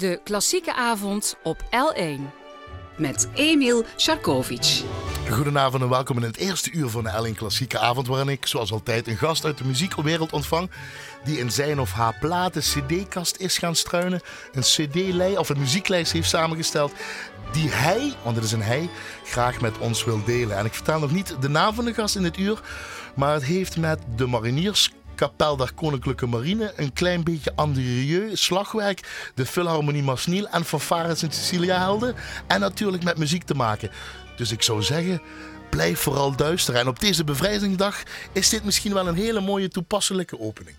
De klassieke avond op L1. Met Emil Sharkovic. Goedenavond en welkom in het eerste uur van de L1 Klassieke Avond, waarin ik, zoals altijd, een gast uit de muziekwereld ontvang. Die in zijn of haar platen CD-kast is gaan struinen. Een CD-lijst of een muzieklijst heeft samengesteld. Die hij, want het is een hij, graag met ons wil delen. En ik vertel nog niet de naam van de gast in dit uur. Maar het heeft met de mariniers Kapel der Koninklijke Marine, een klein beetje Andrieu, slagwerk, de Philharmonie Masniel en Fanfares in Cecilia Helden. En natuurlijk met muziek te maken. Dus ik zou zeggen, blijf vooral duister. En op deze bevrijdingsdag is dit misschien wel een hele mooie toepasselijke opening.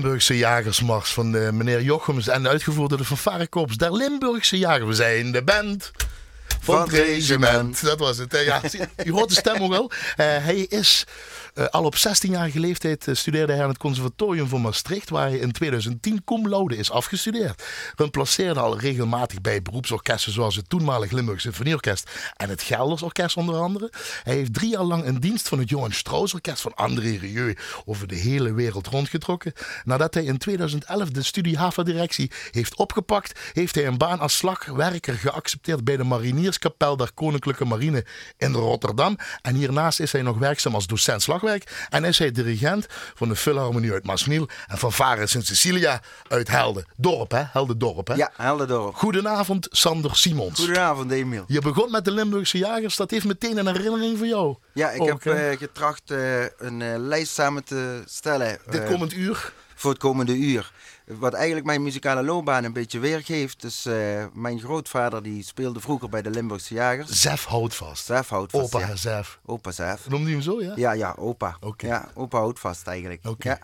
Limburgse Jagersmars van de meneer Jochems en uitgevoerd door de fanfarekorps der Limburgse Jagers. We zijn de band van, het regiment. Dat was het. Ja, u hoort de stem ook wel. Eh, hij is eh, al op 16-jarige leeftijd eh, studeerde hij aan het conservatorium van Maastricht, waar hij in 2010 cum laude is afgestudeerd. Remplaceerde al regelmatig bij beroepsorkesten zoals het toenmalig Limburg Symfonieorkest en het Gelders Orkest onder andere. Hij heeft drie jaar lang in dienst van het Johan Strauss Orkest van André Rieu over de hele wereld rondgetrokken. Nadat hij in 2011 de studie HAVA-directie heeft opgepakt, heeft hij een baan als slagwerker geaccepteerd bij de Marinierskapel der Koninklijke Marine in Rotterdam. En hiernaast is hij nog werkzaam als docent en is hij dirigent van de Philharmonie uit Masniel en van Varen Sint Cecilia uit Helden. Dorp, hè? Helden Dorp, hè? Ja, Heldendorp. Goedenavond, Sander Simons. Goedenavond, Emiel. Je begon met de Limburgse Jagers. Dat heeft meteen een herinnering voor jou. Ja, ik Ook, heb eh, getracht eh, een eh, lijst samen te stellen Dit komend uur. Voor het komende uur. Wat eigenlijk mijn muzikale loopbaan een beetje weergeeft. Dus mijn grootvader die speelde vroeger bij de Limburgse Jagers. Zef houdt vast. Zef houdt vast. Opa ja. Zef. Opa Zef. Noemde je hem zo, ja? Ja, ja, opa. Oké. Ja, opa houdt vast eigenlijk. Oké. Ja.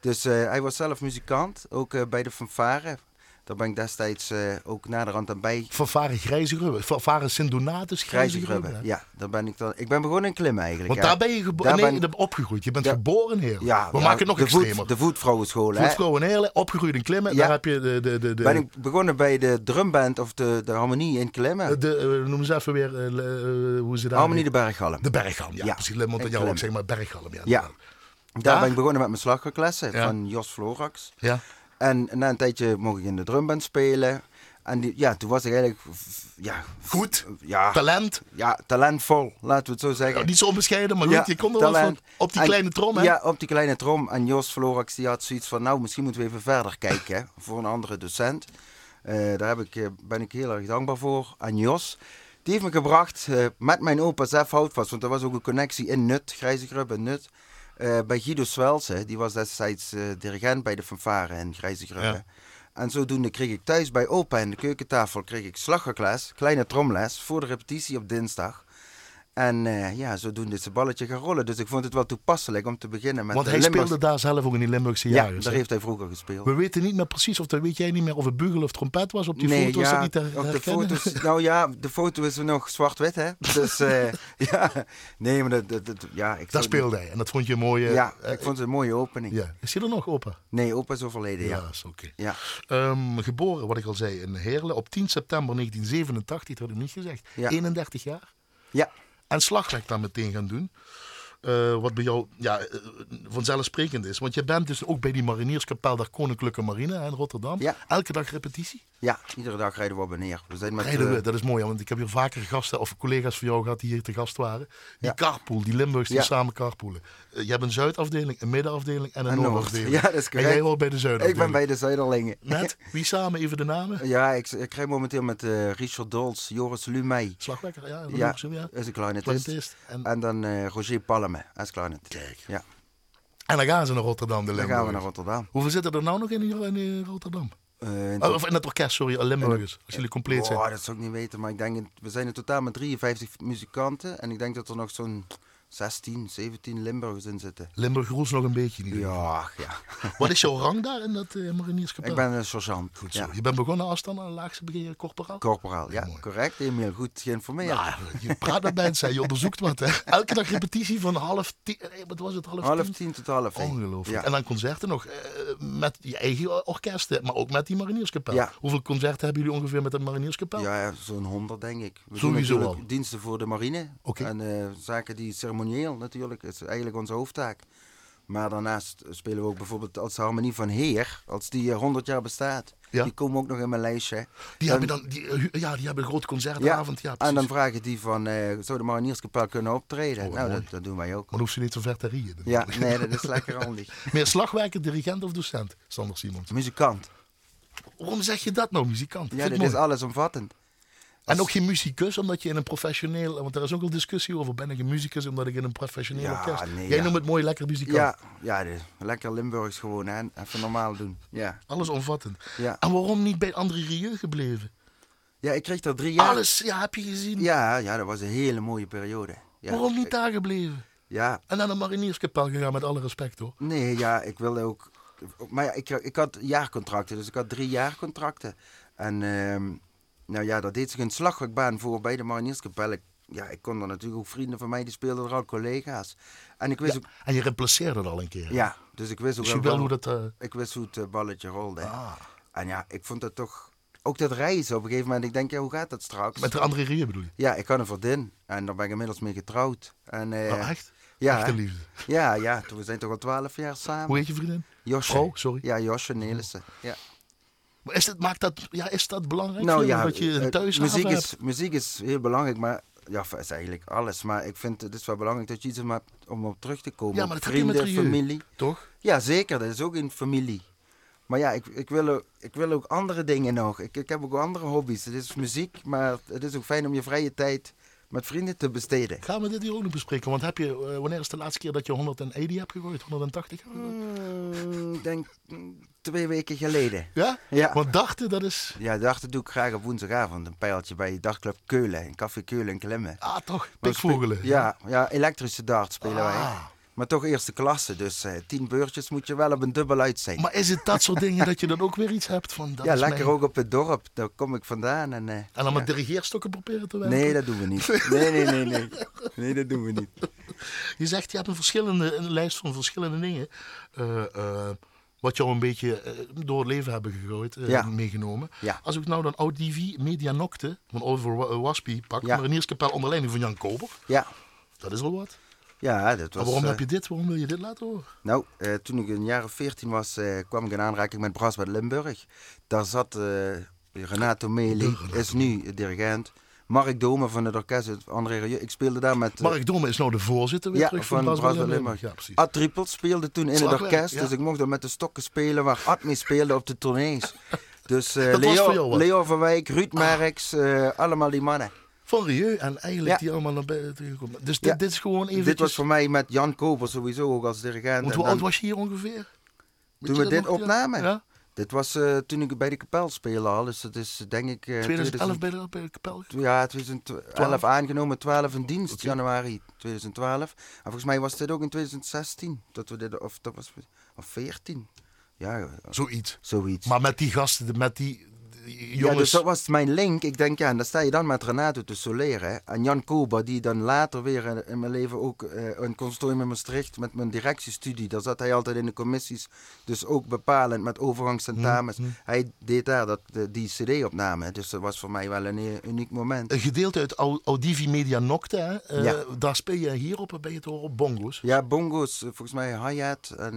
Dus eh, hij was zelf muzikant, ook eh, bij de fanfare. Daar ben ik destijds eh, ook naderhand aan bij. Van Varen Grijze Grubbe. Van Varen Sint Donatus Grijze Grijze Grubbe. Grubbe. hè? Ja, daar ben ik dan. Ik ben begonnen in klimmen eigenlijk. Want ja. daar ben je nee, ben- opgegroeid. Je bent geboren heer. Ja, We ja, maken het nog de extremer. Voet, de voetvrouwenschool, hè. Voetvrouw en Heerlen, opgegroeid in Klimmen. Ja. Daar heb je de... de, de, de Ben ik begonnen bij de drumband of de, de harmonie in Klimmen. de, eh, noem eens even weer eh, hoe ze daar... harmonie de Berggalm. De Berghalm, ja, precies. Le Montagnol, En Klimmen. zeg maar Berghalm. Ja, Ja. Daar? Ben ik begonnen met mijn slagwerklessen Ja. van Jos Florax. ja. En na een tijdje mocht ik in de drumband spelen. En die, ja, toen was ik eigenlijk ja, Goed. ja, Talent. ja, talentvol, laten we het zo zeggen. Ja, niet zo onbescheiden, maar goed, je kon er wel van op die En- kleine trom, hè? Ja, op die kleine trom. En Jos Florax die had zoiets van, nou, misschien moeten we even verder kijken hè, voor een andere docent. Eh, daar heb ik, eh, ben ik heel erg dankbaar voor. En Jos, Die heeft me gebracht eh, met mijn opa Zef Houtvast. Want er was ook een connectie in Nut, Grijze in Nut. Eh, bij Guido Swelse. Die was destijds eh, dirigent bij de fanfare in Grijze Ja. En zodoende kreeg ik thuis bij opa in de keukentafel kreeg ik slagwerkles, kleine tromles, voor de repetitie op dinsdag. En eh, ja, zodoende is het balletje gaan rollen. Dus ik vond het wel toepasselijk om te beginnen met Want hij Limburgs- speelde daar zelf ook in die Limburgse Ja, jagers. daar heeft hij vroeger gespeeld. We weten niet meer precies, of dat weet jij niet meer, of het bugel of trompet was op die nee, foto's. ja, dat niet te op de foto's. Nou ja, de foto is nog zwart-wit, hè? Dus eh, ja, nee, maar dat, dat, dat- ja, ik Daar speelde hij en dat vond je een mooie... Ja, ik vond het een mooie opening. ja. Is hij er nog open? Nee, opa is overleden, ja. is oké. Ja, Ehm, geboren, wat ik al zei, in Heerlen op 10 september 1987, dat had ik niet gezegd. Ja. 31 jaar. ja. En slagwerk dan meteen gaan doen. Eh, wat bij jou ja, eh, vanzelfsprekend is. Want je bent dus ook bij die marinierskapel der Koninklijke Marine in Rotterdam. Ja. Elke dag repetitie. Ja, iedere dag rijden we op en neer. We zijn met, we, eh, dat is mooi, want ik heb hier vaker gasten of collega's van jou gehad die hier te gast waren. Die Ja. carpool, die Limburgs die Ja. samen carpoolen. Je hebt een Zuidafdeling, een Middenafdeling en een En Noord. Noordafdeling. Ja, dat is En correct. jij hoort bij de Zuidafdeling. ik ben bij de Zuiderlingen. Met wie samen even de namen? Ja, ik, ik rij momenteel met eh, Richard Dols, Joris Lumey. Slagwekker, ja. Ja, is een. Clarinetist. En, En dan eh, Roger Palme als. Kijk. Ja, en dan gaan ze naar Rotterdam, de dan Limburgers. gaan we naar Rotterdam. Hoeveel zitten er nou nog in, in Rotterdam? Eh, in Oh, of in het orkest, sorry, Limburgers. Als jullie compleet zijn. Oh, dat zou ik niet weten, maar ik denk, we zijn in totaal met 53 muzikanten. En ik denk dat er nog zo'n 16, 17 Limburgers in zitten. Limburg roest nog een beetje. Niet Ja, ja. Wat is jouw rang daar in dat uh, marinierskapel? Ik ben een sergeant. Goed zo. Ja. Je bent begonnen als dan een laagste je corporaal? Corporaal, ja, Mooi. correct. Emiel, goed geïnformeerd. Ja, je praat met mensen, je onderzoekt wat. Hè. Elke dag repetitie van half tien. eh, Wat was het, half, half tien? tien tot half één. Ongelooflijk. Ja. En dan concerten nog eh, met je eigen orkesten, maar ook met die marinierskapel. Ja. Hoeveel concerten hebben jullie ongeveer met het marinierskapel? Ja, zo'n 100 denk ik. We Sowieso al. diensten voor de marine. En eh, zaken die ceremonieel natuurlijk, is eigenlijk onze hoofdtaak. Maar daarnaast spelen we ook bijvoorbeeld als de harmonie van Heer, als die eh, 100 jaar bestaat. Ja. Die komen ook nog in mijn lijstje. Die, Dan- hebben dan, die, eh, ja, die hebben een grote concertavond. Ja, en dan vragen die van, eh, zou de marinierskapel kunnen optreden? Oh, nou, dat, dat doen wij ook. Maar dan hoef je niet zo ver te rieën. Ja, nee, dat is lekker handig. Meer slagwerker, dirigent of docent? Sander Simons. Muzikant. Waarom zeg je dat nou, muzikant? Ik Ja, vind dit het is mooi. En ook geen muzikus, omdat je in een professioneel... Want er is ook al discussie over, ben ik een muzikus omdat ik in een professioneel Ja, orkest... nee, Jij ja. noemt het mooi lekker muzikant. Ja, ja lekker Limburgs gewoon, hè. Even normaal doen. Ja, Alles omvattend. ja. En waarom niet bij André Rieu gebleven? ja ik kreeg er drie jaar. Alles, ja, heb je gezien. Ja, ja, dat was een hele mooie periode. Ja. Waarom niet daar gebleven? Ja, En naar de marinierskapel gegaan, met alle respect hoor. nee, ja, ik wilde ook... Maar ja, ik, ik had jaarcontracten, dus ik had drie jaarcontracten. En ehm, nou ja, daar deed zich een slagwerkbaan voor bij de Marinierskapel. Ik, ja, ik kon er natuurlijk ook vrienden van mij, die speelden er al collega's. En ik wist Ja, ook... en je replaceerde het al een keer. Ja, dus ik wist ook Dus je wel... hoe dat... eh, Ik wist hoe het eh, balletje rolde. ah, En ja, ik vond dat toch... Ook dat reizen op een gegeven moment, ik denk, ja, hoe gaat dat straks? met de André Rieu bedoel je? Ja, ik had een vriendin en daar ben ik inmiddels mee getrouwd. En, Oh, echt? Ja, Echte hè? liefde. ja, ja, toen- we zijn toch al twaalf jaar samen. Hoe heet je vriendin? Josje. Vrouw, sorry. Ja, Josje Nelissen. Ja. Maar is het, maakt dat, ja, is dat belangrijk Nou voor je, ja, dat je een eh, thuishaven muziek is, muziek is heel belangrijk, maar ja, is eigenlijk alles. Maar ik vind het is wel belangrijk dat je iets hebt om op terug te komen. Ja, maar dat met Vrienden, Rieu. familie. Toch? Ja, zeker. Dat is ook een familie. Maar ja, ik, ik, wil ook, ik wil ook andere dingen nog. Ik, ik heb ook andere hobby's. Het is muziek, maar het is ook fijn om je vrije tijd met vrienden te besteden. Gaan we dit hier ook nog bespreken? Want heb je, eh, wanneer is de laatste keer dat je 180 hebt gegooid? 180 hebt gegooid? Mm, Ik denk mm, twee weken geleden. Ja? Ja. Want dachten, dat is... Ja, dat doe ik graag op woensdagavond. Een pijltje bij Dagclub Keulen. Een café Keulen in Klemmen. Ah, toch? Pikvogelen. Ja, ja, elektrische dart spelen wij. Maar toch eerste klasse. Dus eh, tien beurtjes moet je wel op een dubbel uit zijn. Maar is het dat soort dingen dat je dan ook weer iets hebt van... Dat ja, lekker mijn- ook op het dorp. Daar kom ik vandaan. En, eh, En dan ja. met dirigeerstokken proberen te werken? Nee, dat doen we niet. Nee, nee, nee, nee. Nee, dat doen we niet. Je zegt, je hebt een, verschillende, een lijst van verschillende dingen. eh, eh, wat jou een beetje door het leven hebben gegooid, Ja. meegenomen. Ja. Als ik nou dan Audivie Media Nocte van Oliver Wa- Waspie pak, Ja. Marinierskapel onder leiding van Jan Koper. Ja, Dat is wel wat. Ja dat was... maar waarom eh, heb je dit? Waarom wil je dit laten horen? Nou, eh, toen ik een jaar of veertien was, eh, kwam ik in aanraking met Brasbad Limburg. Daar zat eh, Renato Meli, is nu dirigent. Mark Dome van het orkest, André Rieu. Ik speelde daar met... eh, Mark Domme is nou de voorzitter weer ja, terug van van Brasbad Limburg. Ja, precies. Ad Trippel speelde toen in het orkest. ja. Dus ik mocht dan met de stokken spelen waar Ad mee speelde op de tournees. Dus eh, jou Leo? Leo van Wijk, Ruud Merks, eh, allemaal die mannen. Van Rieu. En eigenlijk Ja. die allemaal naar buiten gekomen. Dus dit, Ja. dit is gewoon even. Dit was voor mij met Jan Koper sowieso ook als dirigent. Want hoe oud was je hier ongeveer? Weet Toen we dit opnamen? Ja. Dit was eh, toen ik bij de kapel speelde al. Dus dat is denk ik... eh, 2011 bij de, bij de kapel. Ja, 2011 aangenomen, 12 in dienst, januari 2012. En volgens mij was dit ook in 2016, dat we dit, of dat was, of 14. Ja, Zoiets. zoiets. Maar met die gasten, met die, ja, dus dat was mijn link. Ik denk, ja, en dan sta je dan met Renato te soleren. En Jan Koba, die dan later weer in- mijn leven ook eh een consortium in Maastricht met mijn directiestudie. Daar zat hij altijd in de commissies. Dus ook bepalend met overgangscentamens. Hij deed daar dat, die cd-opname. Dus dat was voor mij wel een uniek moment. Een gedeelte uit Au- Audivi Media Nocte. Eh, Ja. Daar speel je hierop, ben je het horen, op bongo's. Ja, bongo's, eh, volgens mij hi-hat en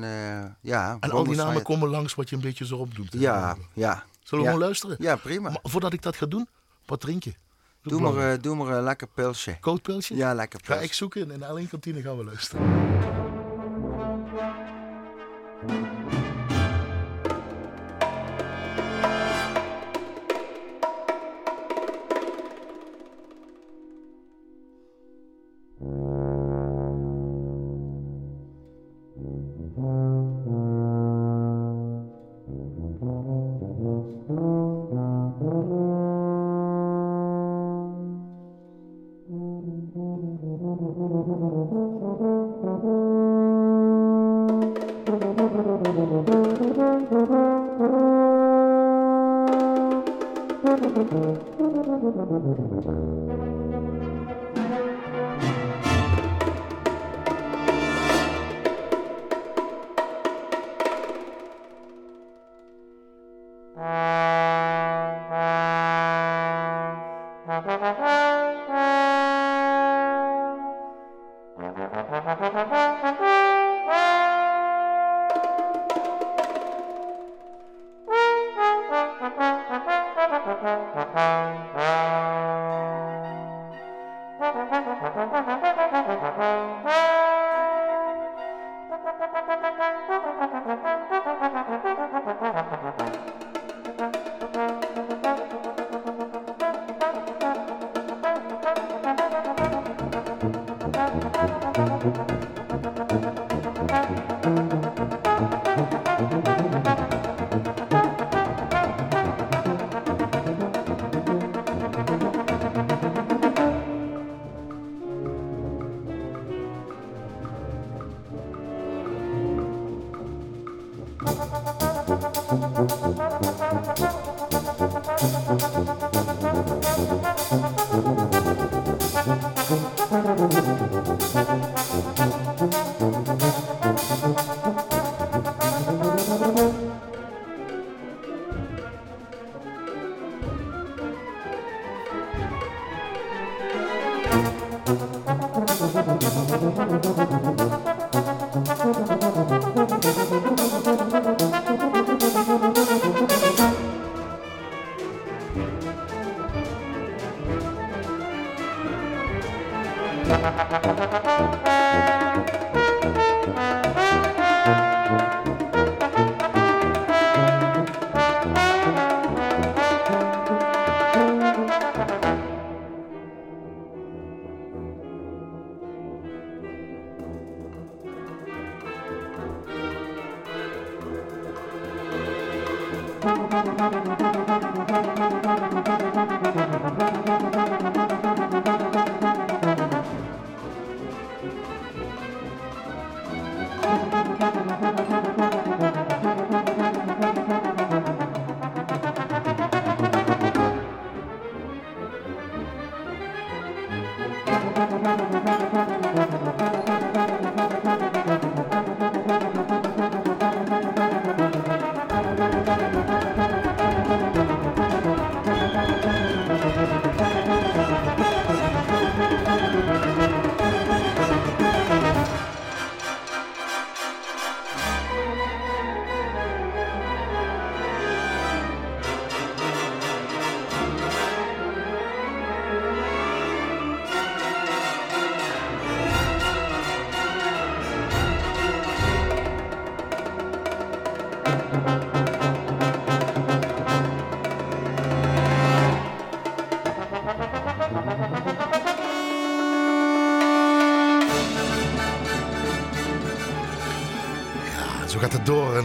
ja. En al die namen komen langs wat je een beetje zo opdoet. Ja, ja. Zullen we gewoon luisteren? Ja, prima. Maar voordat ik dat ga doen, wat drink je? Doe maar, eh, doe maar een lekker pilsje. Koud pilsje? Ja, lekker Ga pilsje. ik zoeken en in de L1 kantine gaan we luisteren.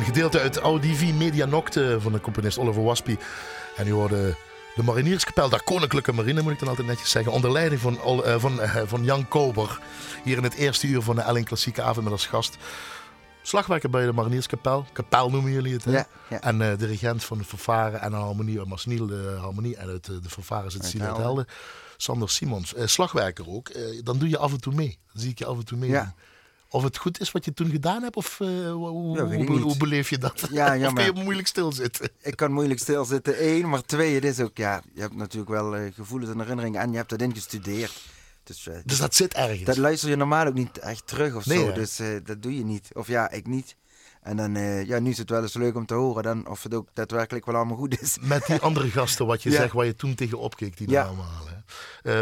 Gedeelte uit Audivi Media Nocte van de componist Oliver Waspie. En u hoorde de Marinierskapel, de Koninklijke Marine moet ik dan altijd netjes zeggen. Onder leiding van, eh, van, eh, van Jan Kober. Hier in het eerste uur van de Elling Klassieke Avond met als gast. Slagwerker bij de Marinierskapel. Kapel noemen jullie het. Hè? Ja, ja. En eh, dirigent van de fanfare en de harmonie. Uh, Masniel de harmonie. En uit eh, de fanfare zit Silas Helden. Sander Simons. Slagwerker ook. Dan doe je af en toe mee. Dan zie ik je af en toe mee. Ja. Of het goed is wat je toen gedaan hebt? Of eh, hoe, beleef je dat? Ja, ja, of kun je moeilijk stilzitten? Ik kan moeilijk stilzitten, één. Maar twee, het is ook, ja, je hebt natuurlijk wel eh, gevoelens en herinneringen en je hebt dat ingestudeerd. Dus, eh, Dus dat zit ergens. dat luister je normaal ook niet echt terug of Nee, zo. hè? Dus dat doe je niet. Of ja, ik niet. En dan, eh, ja, nu is het wel eens leuk om te horen dan of het ook daadwerkelijk wel allemaal goed is. Met die andere gasten, wat je Ja. zegt, waar je toen tegen opkeek, die Ja. halen. Eh,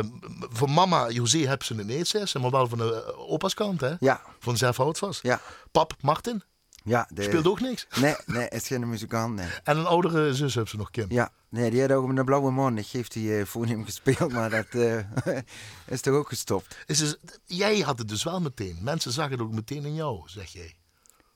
voor mama, José, hebben ze een eetzes, maar wel van de eh, opa's kant, hè? Ja, Van zelf Houtvast. ja, Pap, Martin, ja. De, speelt ook niks. Nee, nee, is geen muzikant, nee. En een oudere zus hebben ze nog, Kim. Ja, nee, die had ook met een blauwe man. Ik geef die eh voorneem gespeeld, maar dat is toch ook gestopt. Is dus, jij had het dus wel meteen. Mensen zagen het ook meteen in jou, zeg jij.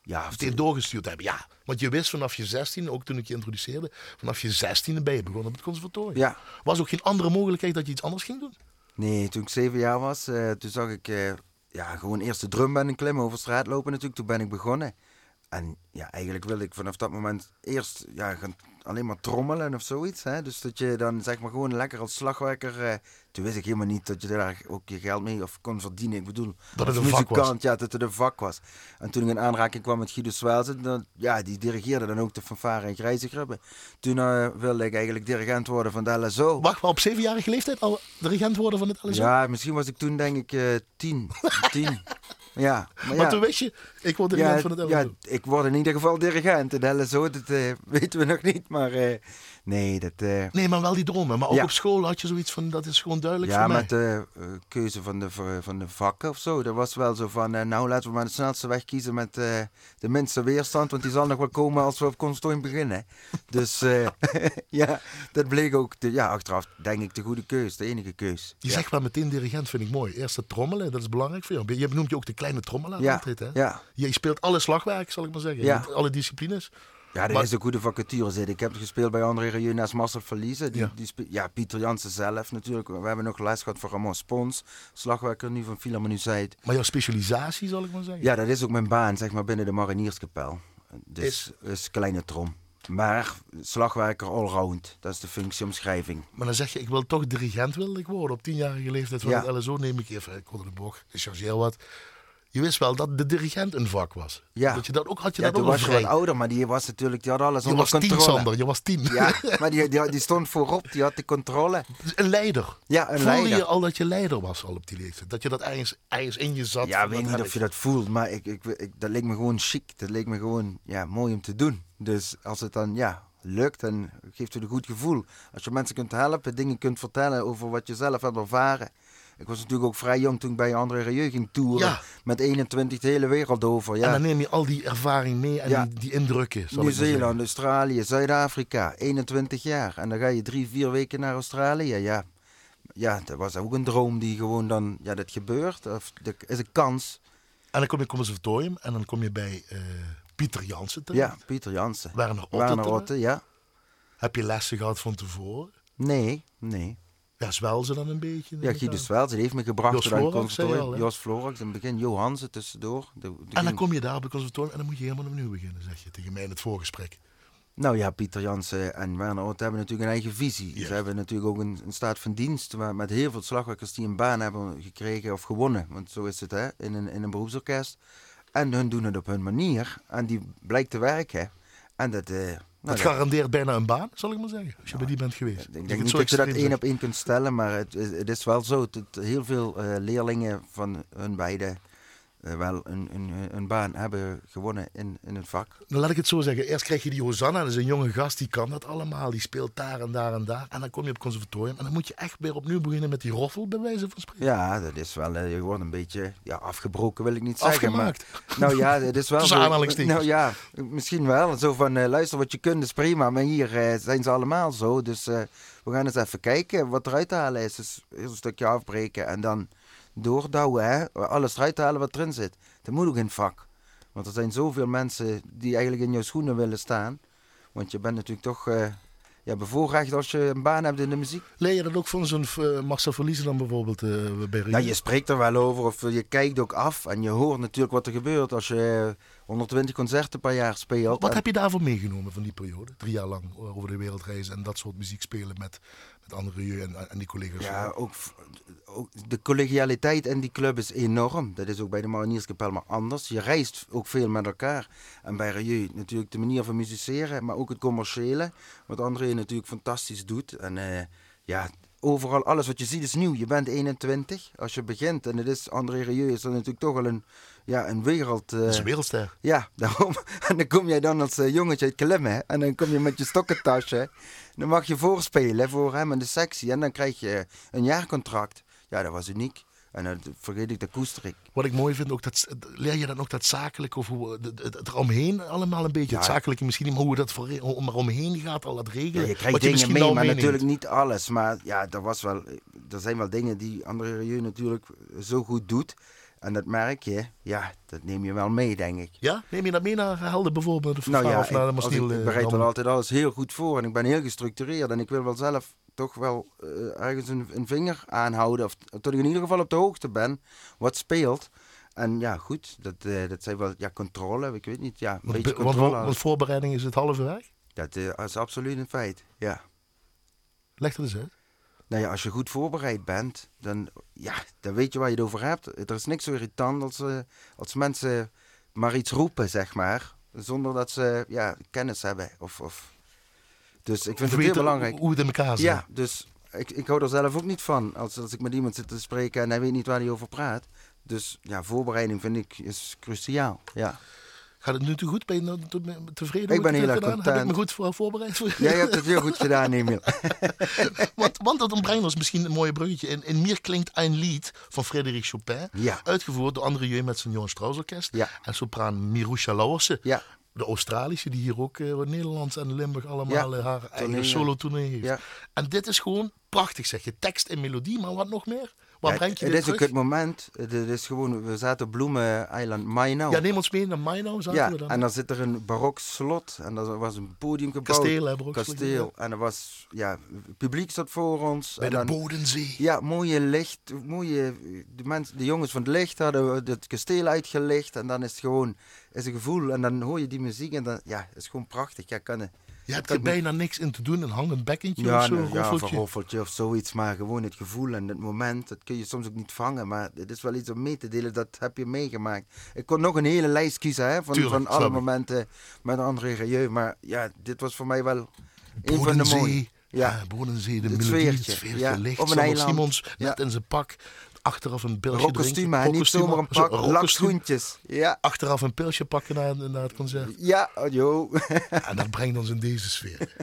Ja, Meteen doorgestuurd hebben. Ja, want je wist vanaf je 16, ook toen ik je introduceerde, vanaf je 16 ben je begonnen op het conservatorium. Ja. Was ook geen andere mogelijkheid dat je iets anders ging doen? Nee, toen ik zeven jaar was, eh, toen zag ik eh, ja, gewoon eerst de drumband en klimmen over straat lopen natuurlijk. Toen ben ik begonnen. En ja, eigenlijk wilde ik vanaf dat moment eerst ja, gaan alleen maar trommelen of zoiets. Hè? Dus dat je dan zeg maar gewoon lekker als slagwerker... eh, toen wist ik helemaal niet dat je daar ook je geld mee of kon verdienen. Ik bedoel, Dat het een vak was. Ja, dat het een vak was. En toen ik in aanraking kwam met Guido Swelzen, dan, ja, die dirigeerde dan ook de fanfare en grijzegrubben. Toen eh, wilde ik eigenlijk dirigent worden van de LSO. Wacht, maar op zevenjarige leeftijd al dirigent worden van het LSO? Ja, misschien was ik toen denk ik eh, tien. tien. Ja, maar, Maar toen wist je, ik word dirigent van het LSO. ja, ik word in ieder geval dirigent. En de LSO, dat eh, weten we nog niet. Maar eh, nee, dat... eh, Nee, maar wel die dromen. Maar ook Ja. op school had je zoiets van, dat is gewoon duidelijk ja, voor mij. met de eh, keuze van de, van de vakken of zo. Dat was wel zo van, eh, nou laten we maar de snelste weg kiezen met de minste weerstand. Want die zal nog wel komen als we op conservatorium beginnen. Dus ja, dat bleek ook, de, ja, achteraf denk ik de goede keus. De enige keus. Je ja. zegt wel meteen dirigent, vind ik mooi. Eerst het trommelen, dat is belangrijk voor jou. Je benoemt je ook de kleine trommelaar Ja, altijd, hè? ja. Je speelt alle slagwerk, zal ik maar zeggen. Ja. Alle disciplines. Ja, Maar- is een goede vacature zitten. Ik heb gespeeld bij André Rieu naast Marcel Verliezen. Die, Ja. die spe- ja, Pieter Jansen zelf natuurlijk. We hebben nog les gehad voor Ramon Spons. Slagwerker nu van Philharmonie Zuid. Maar jouw specialisatie, zal ik maar zeggen. Ja, dat is ook mijn baan, zeg maar, binnen de Marinierskapel. Dus is kleine trom. Maar slagwerker allround. Dat is de functieomschrijving. Maar dan zeg je, ik wil toch dirigent wilde ik worden. Op tienjarige leeftijd van Ja. het LSO neem ik even, ik de bocht, ik chargeer wat. Je wist wel dat de dirigent een vak was. Ja. Dat je dat ook, had je Ja, dat ook was vrij. ouder, maar die was natuurlijk, die had alles Je onder was tien. Sander, je was tien. Ja, maar die, die, die stond voorop, die had de controle. Een leider. Ja, een Voelde leider. je al dat je leider was al op die leeftijd? Dat je dat ergens, ergens in je zat? Ja, ik weet niet of je dat voelt, maar ik, ik, ik, dat leek me gewoon chic. Dat leek me gewoon ja, mooi om te doen. Dus als het dan ja, lukt, dan geeft het een goed gevoel. Als je mensen kunt helpen, dingen kunt vertellen over wat je zelf hebt ervaren. Ik was natuurlijk ook vrij jong toen ik bij André Rieu ging toeren. Ja. Met 21 de hele wereld over. En Ja. dan neem je al die ervaring mee en Ja. die, die indrukken. Nieuw-Zeeland. Australië, Zuid-Afrika, 21 jaar. En dan ga je drie, vier weken naar Australië. Ja, ja dat was ook een droom die gewoon dan, ja, dat gebeurt. Of dat is een kans. En dan kom je op het conservatorium en dan kom je bij eh, Pieter Jansen terecht. Ja, Pieter Jansen. Werner Otte Werner. Otte, ja. Heb je lessen gehad van tevoren? Nee, nee. Ja, zwel ze dan een beetje? Ja, aan. Swels, die heeft me gebracht Jos door het conservatorium. al? Jos Florax, in het begin Johansen tussendoor. De, de En dan kom je daar op het conservatorium en dan moet je helemaal opnieuw beginnen, zeg je tegen mij in het voorgesprek. Nou ja, Pieter Jansen en Werner Otte hebben natuurlijk een eigen visie. Ja. Ze hebben natuurlijk ook een, een staat van dienst waar, met heel veel slagwerkers die een baan hebben gekregen of gewonnen. Want zo is het hè, in een, in een beroepsorkest. En hun doen het op hun manier. En die blijkt te werken. En dat... eh, dat dat- garandeert bijna een baan, zal ik maar zeggen. Als je bij die bent geweest. Ik denk het niet dat je dat één op één kunt stellen, maar het, is- het is wel zo dat heel veel eh, leerlingen van hun beiden eh, wel een, een, een baan hebben gewonnen in, in het vak. Nou, laat ik het zo zeggen. Eerst krijg je die Hosanna, dat is een jonge gast, die kan dat allemaal. Die speelt daar en daar en daar. En dan kom je op het conservatorium en dan moet je echt weer opnieuw beginnen met die roffel, bij wijze van spreken. Ja, dat is wel, eh, je wordt een beetje ja, afgebroken, wil ik niet zeggen. Afgemaakt. Maar, nou ja, het is wel Tussen aanhalingstekens. Nou ja, misschien wel. Zo van, eh, luister, wat je kunt is prima, maar hier eh, zijn ze allemaal zo. Dus eh, we gaan eens even kijken wat eruit te halen is. Dus eerst een stukje afbreken en dan doordouwen, hè. Alles eruit halen wat erin zit. Dat moet ook in het vak. Want er zijn zoveel mensen die eigenlijk in jouw schoenen willen staan. Want je bent natuurlijk toch uh, ja, bevoorrecht als je een baan hebt in de muziek. Leer je dat ook van zo'n uh, Marcel Verliezen dan bijvoorbeeld uh, bij Ja, je spreekt er wel over of je kijkt ook af en je hoort natuurlijk wat er gebeurt als je 120 concerten per jaar speelt. Wat heb je daarvoor meegenomen van die periode? Drie jaar lang over de wereld reizen en dat soort muziek spelen met, met andere en, en die collega's? Ja, ook, ook, de collegialiteit in die club is enorm. Dat is ook bij de Marinierskapel maar anders. Je reist ook veel met elkaar. En bij Rieu natuurlijk de manier van musiceren, maar ook het commerciële. Wat André natuurlijk fantastisch doet. En uh, ja, overal, alles wat je ziet is nieuw. Je bent 21 als je begint. En het is, André Rieu is dan natuurlijk toch wel een, ja, een wereld... Uh, is een wereldster. Ja, daarom. En dan kom jij dan als uh, jongetje uit Klimmen. En dan kom je met je stokkentasje. Dan mag je voorspelen voor hem in de sectie. En dan krijg je een jaarcontract. Ja, dat was uniek. En dan vergeet ik de koester Wat ik mooi vind, ook dat, leer je dan ook dat zakelijke, of hoe het, eromheen allemaal een beetje, het zakelijke misschien maar hoe dat voor, om eromheen gaat, al dat regelen. Ja, je krijgt dingen mee, maar natuurlijk niet alles. Maar ja, er, was wel, er zijn wel dingen die André Rieu natuurlijk zo goed doet. En dat merk je, ja, dat neem je wel mee, denk ik. Ja? Neem je dat mee naar Helden bijvoorbeeld? Of nou ja, of naar de ik, ik bereid wel altijd alles heel goed voor. En ik ben heel gestructureerd. En ik wil wel zelf toch wel uh, ergens een, een, vinger aanhouden. Of tot ik in ieder geval op de hoogte ben wat speelt. En ja, goed, dat, uh, dat zijn wel ja, controle. Ik weet niet, ja, een want, beetje controle. Want, want voorbereiding is het halve weg? Dat uh, is absoluut een feit, ja. Leg er eens uit. Nou ja, als je goed voorbereid bent, dan, ja, dan weet je waar je het over hebt. Er is niks zo irritant als, uh, als mensen maar iets roepen, zeg maar. Zonder dat ze ja, kennis hebben. Of, of... Dus ik vind het heel belangrijk. Hoe het in elkaar zit. Ja, dus ik, ik hou er zelf ook niet van. Als, als ik met iemand zit te spreken en hij weet niet waar hij over praat. Dus ja, voorbereiding vind ik is cruciaal. Ja. Gaat het nu te goed? Ben je tevreden? Ik ben heel erg content. Heb ik me goed voor, voorbereid? Voor ja, je hebt het heel goed gedaan, Emil. want, want dat brengt ons misschien een mooie bruggetje. In, in Mier klinkt een lied van Frédéric Chopin. Ja. Uitgevoerd door André Jeu met zijn Johan Strauss Orkest. Ja. En sopraan Mirusha Lauwersen. Ja. De Australische, die hier ook uh, Nederland en Limburg allemaal ja. haar eigen solo-tournee heeft. Ja. En dit is gewoon prachtig, zeg je. Tekst en melodie, maar wat nog meer? Ja, je het dit is ook het moment. Het is gewoon, we zaten op Bloemen-eiland Mainau. Ja, neem ons mee naar Mainau. Ja, we dan. en dan zit er een barok slot. En er was een podium gebouwd. Kasteel, hè, barok Kasteel. En er was, ja, het publiek zat voor ons. Bij en de dan, Bodensee. Ja, mooie licht. Mooie, de, mensen, de jongens van het licht hadden het kasteel uitgelicht. En dan is het gewoon, is een gevoel. En dan hoor je die muziek en dan, ja, het is gewoon prachtig. Ja, kan, je hebt er bijna niks in te doen, een hangend bekkentje ja, of zo, een ja, roffeltje of zoiets, maar gewoon het gevoel en het moment, dat kun je soms ook niet vangen, maar het is wel iets om mee te delen, dat heb je meegemaakt. Ik kon nog een hele lijst kiezen hè, van, Tuurlijk, van alle momenten met André Rieu, maar ja, dit was voor mij wel een van de mooie. Ja, ja Bodensee, de melodie, sfeertje, het sfeertje, ja, licht, op een. Simons net in zijn pak, achteraf een pilsje drinken. maar niet zomaar een pak lakschoentjes. Ja. Achteraf een pilsje pakken na, na het concert. Ja, oh, joh. en dat brengt ons in deze sfeer.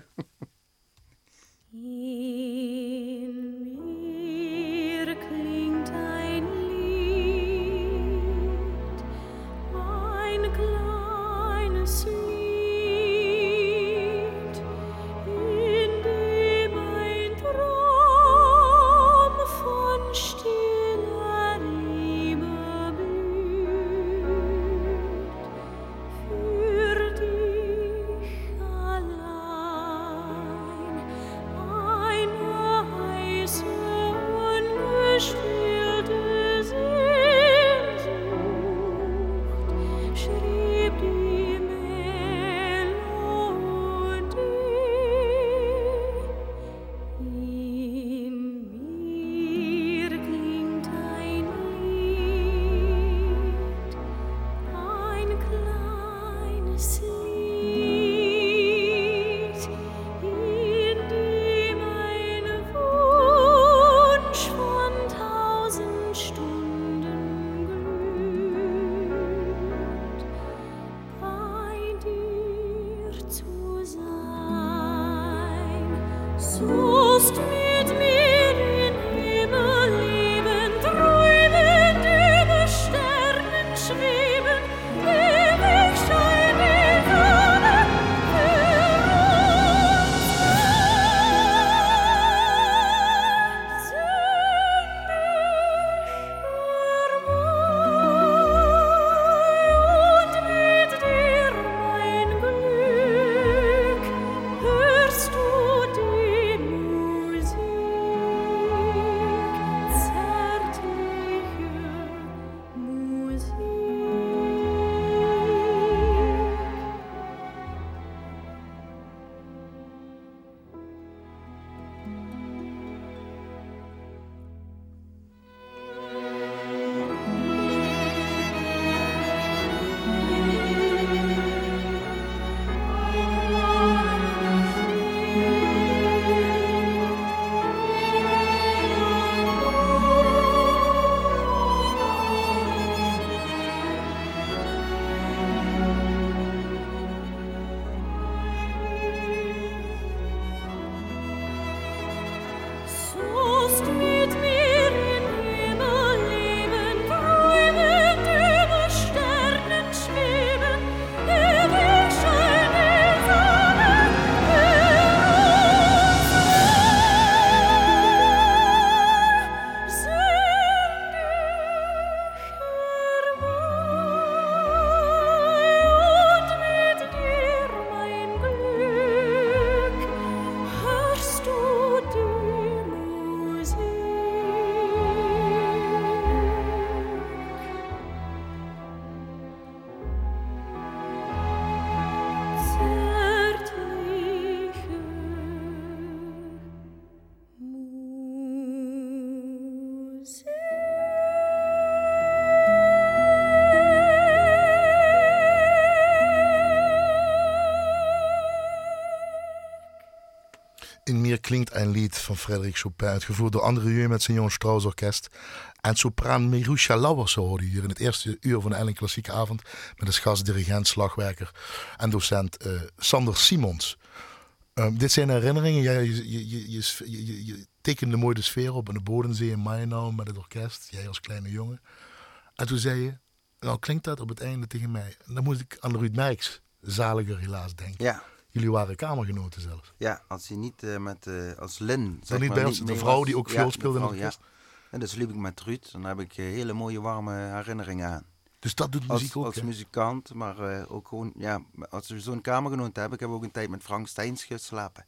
een van Frederik Chopin, uitgevoerd door André Rieu met zijn Jong Strauss Orkest. En sopraan Mirusha Lauwers hoorde hier in het eerste uur van de Ellen Klassieke Avond met als gastdirigent, slagwerker en docent eh, Sander Simons. Um, dit zijn herinneringen. Jij, je, je, je, je, tekende mooi de sfeer op in de Bodensee in Mainau met het orkest. Jij als kleine jongen. En toen zei je, nou klinkt dat op het einde tegen mij. Dan moest ik aan Ruud Merks, zaliger helaas, denken. Ja. Jullie waren kamergenoten zelfs. Ja, als hij niet uh, met, uh, als Lin. Zeg niet bij ons, de vrouw was. die ook ja, speelde in het. Ja. En dus liep ik met Ruud. Dan heb ik uh, hele mooie warme herinneringen aan. Dus dat doet muziek ook, Als hè? muzikant, maar ook gewoon, ja, als we zo'n kamergenoot hebben. Ik heb ook een tijd met Frank Steins geslapen.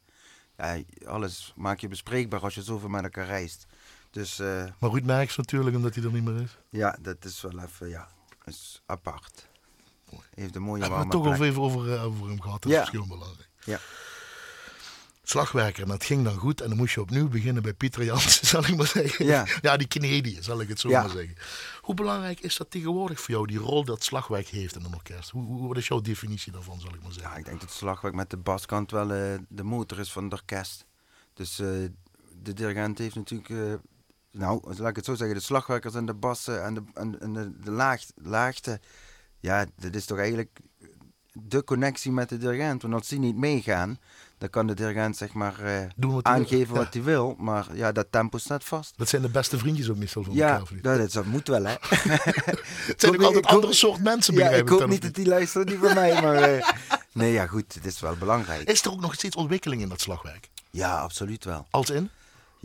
Ja, alles maak je bespreekbaar als je zoveel met elkaar reist. Dus, maar Ruud Merks natuurlijk, omdat hij er niet meer is. Ja, dat is wel even, ja, is apart. Heeft een mooie Hebben we het toch even over, uh, over hem gehad, dat ja. is heel belangrijk. Ja. Slagwerker, en dat ging dan goed. En dan moest je opnieuw beginnen bij Pieter Jansen, zal ik maar zeggen. Ja, ja die Canadië, zal ik het zo Ja. maar zeggen. Hoe belangrijk is dat tegenwoordig voor jou, die rol dat slagwerk heeft in een orkest? Hoe, hoe, wat is jouw definitie daarvan, zal ik maar zeggen? ja, ik denk dat slagwerk met de baskant wel eh, de motor is van het orkest. Dus eh, de dirigent heeft natuurlijk, eh, nou, laat ik het zo zeggen, de slagwerkers en de bassen en de, en, en de, de laag, laagte. Ja, dat is toch eigenlijk de connectie met de dirigent. Want als die niet meegaan, dan kan de dirigent zeg maar eh, Doen wat hij wil. aangeven Ja. wat hij wil. Maar ja, dat tempo staat vast. Dat zijn de beste vriendjes ook meestal van Ja, elkaar. niet? dat, dat moet wel, hè. Het zijn ook Ik altijd hoop- andere soort mensen, ja, begrijp ik hoop niet dat die luisteren, niet van mij, maar... eh, nee, ja, goed, het is wel belangrijk. Is er ook nog steeds ontwikkeling in dat slagwerk? Ja, absoluut wel. Als in?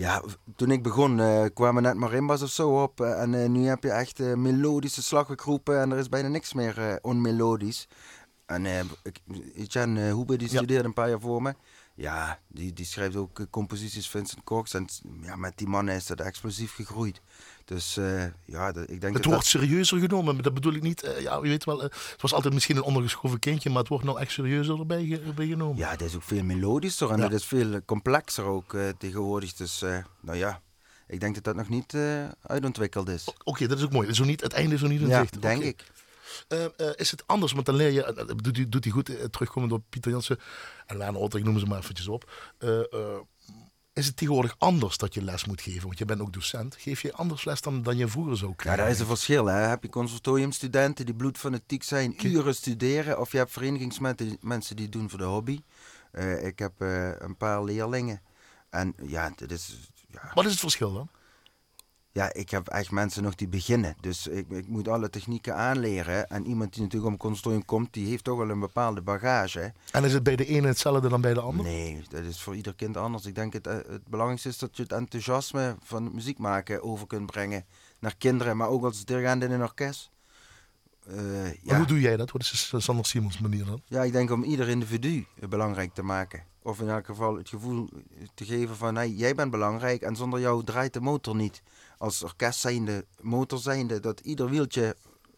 Ja, toen ik begon eh, kwamen net marimbas of zo op. eh, en eh, nu heb je echt melodische slagwerkgroepen en er is bijna niks meer onmelodisch. En ik- Etienne Hoebe, die Ja. studeerde een paar jaar voor me. Ja, die, die schrijft ook composities Vincent Cox. En ja, met die mannen is dat explosief gegroeid. Dus eh, ja, dat- ik denk Het dat wordt serieuzer genomen, maar dat bedoel ik niet. eh, ja, je weet wel, eh, het was altijd misschien een ondergeschoven kindje, maar het wordt nou echt serieuzer erbij, ge- erbij genomen. Ja, het is ook veel melodischer en Ja. het is veel complexer ook tegenwoordig. Dus nou ja, ik denk dat dat nog niet uitontwikkeld is. Oké, dat is ook mooi. Dat is ook niet, het einde is nog niet in Ja, zicht. denk ik. Is het anders? Want dan leer je, eh, doet hij goed, terugkomend op Pieter Jansen en Laan Otter, ik noem ze maar eventjes op. Is het tegenwoordig anders dat je les moet geven? Want je bent ook docent. Geef je anders les dan, dan je vroeger zou Ja, krijgen? daar is een verschil. Hè. Heb je conservatoriumstudenten die bloedfanatiek zijn, uren studeren, of je hebt verenigingsmensen die het doen voor de hobby. Eh, ik heb eh, een paar leerlingen. En ja, dit is, ja, Wat is het verschil dan? Ja, ik heb echt mensen nog die beginnen. Dus ik, ik moet alle technieken aanleren. En iemand die natuurlijk op een conservatorium komt, die heeft toch wel een bepaalde bagage. En is het bij de ene hetzelfde dan bij de ander? Nee, dat is voor ieder kind anders. Ik denk het, eh, het belangrijkste is dat je het enthousiasme van het muziek maken over kunt brengen naar kinderen, maar ook als dirigent in een orkest. Eh, ja. hoe doe jij dat? Wat is de Sander Simons manier dan? ja, ik denk om ieder individu belangrijk te maken. Of in elk geval het gevoel te geven van hey, jij bent belangrijk en zonder jou draait de motor niet. Als orkest zijnde, motor zijnde, dat ieder wieltje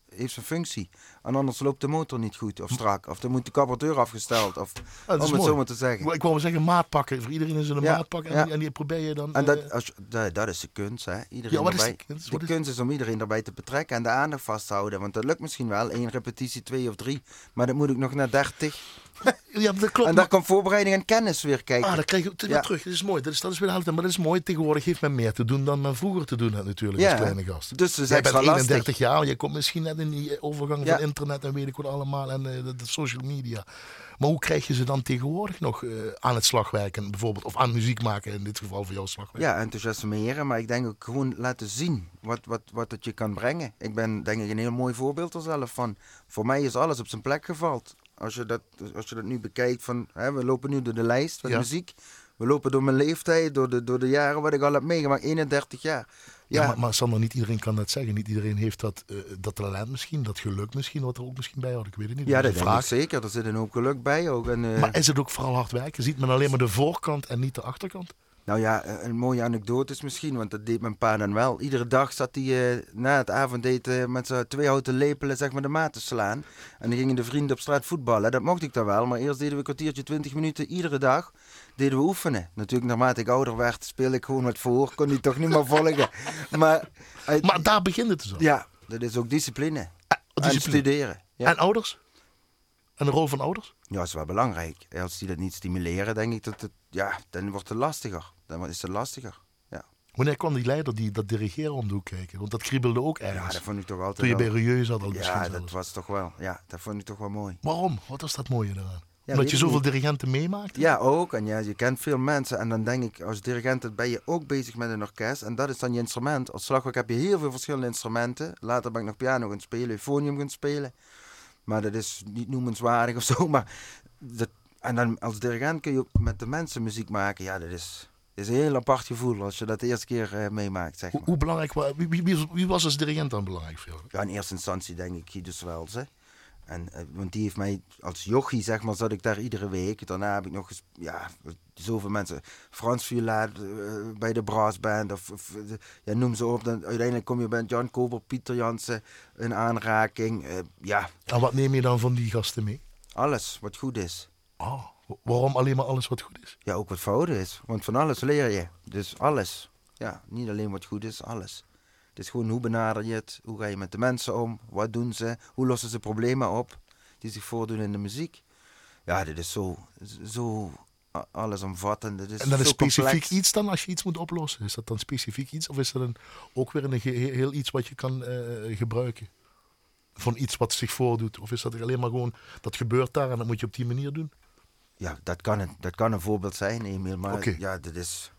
heeft zijn functie. En anders loopt de motor niet goed of strak. Of dan moet de carburateur afgesteld. Of, Ah, is om het mooi. zo maar te zeggen. Ik wou maar zeggen maat pakken. Voor iedereen is een Ja, maat pakken. En, ja. die, en die probeer je dan... En eh, dat, als, je- dat, dat is de kunst, hè. Iedereen Ja, wat is erbij. de kunst? De is- kunst is om iedereen erbij te betrekken en de aandacht vast te houden. Want dat lukt misschien wel, één repetitie, twee of drie. Maar dat moet ik nog naar dertig. ja, dat klopt. En daar komt voorbereiding en kennis weer kijken. Ah, dan krijg je het weer Ja. terug. Dat is mooi. Dat is, dat is weer de helft. Maar dat is mooi. Tegenwoordig heeft men meer te doen dan men vroeger te doen had natuurlijk Ja. als kleine gast. Dus het is Jij bent extra lastig. 31 jaar. Je komt misschien net in die eh, overgang van internet en weet ik wat allemaal. En eh, de, de social media. Maar hoe krijg je ze dan tegenwoordig nog eh, aan het slagwerken bijvoorbeeld? Of aan muziek maken in dit geval voor jouw slagwerk? Ja, enthousiasmeren, maar ik denk ook gewoon laten zien wat, wat, wat het je kan brengen. Ik ben denk ik een heel mooi voorbeeld er zelf van. Voor mij is alles op zijn plek gevald. Als je dat, als je dat nu bekijkt, van, hè, we lopen nu door de lijst van Ja. muziek. We lopen door mijn leeftijd, door de, door de jaren wat ik al heb meegemaakt, 31 jaar. Ja, Ja, maar, maar Sander, niet iedereen kan dat zeggen. Niet iedereen heeft dat, eh, dat talent misschien, dat geluk misschien, wat er ook misschien bij hoort. Ik weet het niet. ja dat dat ik zeker. Er zit een hoop geluk bij ook. En, eh, Maar is het ook vooral hard werken? Ziet men alleen maar de voorkant en niet de achterkant? Nou ja, eh, een mooie anekdote is misschien, want dat deed mijn pa dan wel. Iedere dag zat hij eh, na het avondeten met zijn twee houten lepelen zeg maar, de maat te slaan. En dan gingen de vrienden op straat voetballen. Dat mocht ik dan wel, maar eerst deden we een kwartiertje, twintig minuten iedere dag. Deden we oefenen. Natuurlijk, naarmate ik ouder werd, speelde ik gewoon wat voor. Kon hij toch niet meer volgen. Maar, Maar daar begint het dus al. ja, dat is ook discipline. En discipline. studeren. Ja. En ouders? En de rol van ouders? ja, dat is wel belangrijk. Als die dat niet stimuleren, denk ik dat het, ja, dan wordt het lastiger. Dan is het lastiger. Ja, Wanneer kwam die leider die dat dirigeren om de hoek kijken? Want dat kriebelde ook ja ergens. dat vond ik toch altijd Toen je bij Rieu zat al misschien Ja, zelfs. dat was toch wel, ja, dat vond ik toch wel mooi. Waarom? Wat was dat mooie eraan? weet Omdat je zoveel niet. dirigenten meemaakt? Ja, ook. En ja, je kent veel mensen. En dan denk ik, als dirigent ben je ook bezig met een orkest. En dat is dan je instrument. Als slagwerk heb je heel veel verschillende instrumenten. Later ben ik nog piano gaan spelen, euphonium gaan spelen. Maar dat is niet noemenswaardig of zo. Maar dat, en dan als dirigent kun je ook met de mensen muziek maken. Ja, dat is, is een heel apart gevoel als je dat de eerste keer eh, meemaakt, zeg Hoe, maar. hoe belangrijk wa- wie, wie, was als dirigent dan belangrijk voor jou? Ja, in eerste instantie denk ik Guido Swels, hè. En, eh, want die heeft mij als jochie, zeg maar, zat ik daar iedere week. Daarna heb ik nog eens, ja, zoveel mensen. Frans Viola eh, bij de brassband, of, of ja, noem ze op. Dan, uiteindelijk kom je bij Jan Kober, Pieter Jansen in aanraking. Ja, En wat neem je dan van die gasten mee? alles wat goed is. Ah, waarom alleen maar alles wat goed is? Ja, ook wat fout is. Want van alles leer je. Dus alles. Ja, niet alleen wat goed is, alles. Het is gewoon hoe benader je het, hoe ga je met de mensen om, wat doen ze, hoe lossen ze problemen op die zich voordoen in de muziek. Ja, dit is zo, zo allesomvattend. Dit is En dat is specifiek complex. iets dan als je iets moet oplossen? Is dat dan specifiek iets of is dat een, ook weer een ge- heel iets wat je kan eh, gebruiken? Van iets wat zich voordoet? Of is dat alleen maar gewoon, dat gebeurt daar en dat moet je op die manier doen? Ja, dat kan, een, dat kan een voorbeeld zijn, Emiel. Maar ja, dit is,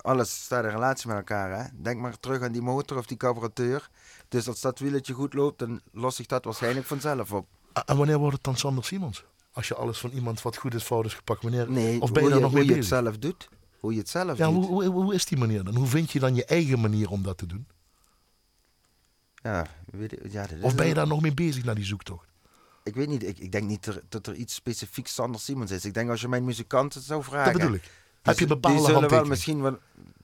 alles staat in relatie met elkaar. Hè? Denk maar terug aan die motor of die carburateur. Dus als dat wieltje goed loopt, dan lost zich dat waarschijnlijk vanzelf op. En wanneer wordt het dan Sander Simons? Als je alles van iemand wat goed is, fout is gepakt, wanneer? Nee, of ben je hoe daar je, nog hoe mee je het bezig? zelf doet. Hoe je het zelf Ja, doet. hoe, hoe, hoe is die manier dan? Hoe vind je dan je eigen manier om dat te doen? Ja, weet ik- ja, dat is Of ben je daar nog mee bezig naar die zoektocht? Ik weet niet, ik, ik denk niet dat er iets specifieks Sander Simons is. Ik denk als je mijn muzikanten zou vragen... Dat bedoel ik. Heb je bepaalde Die zullen wel misschien wel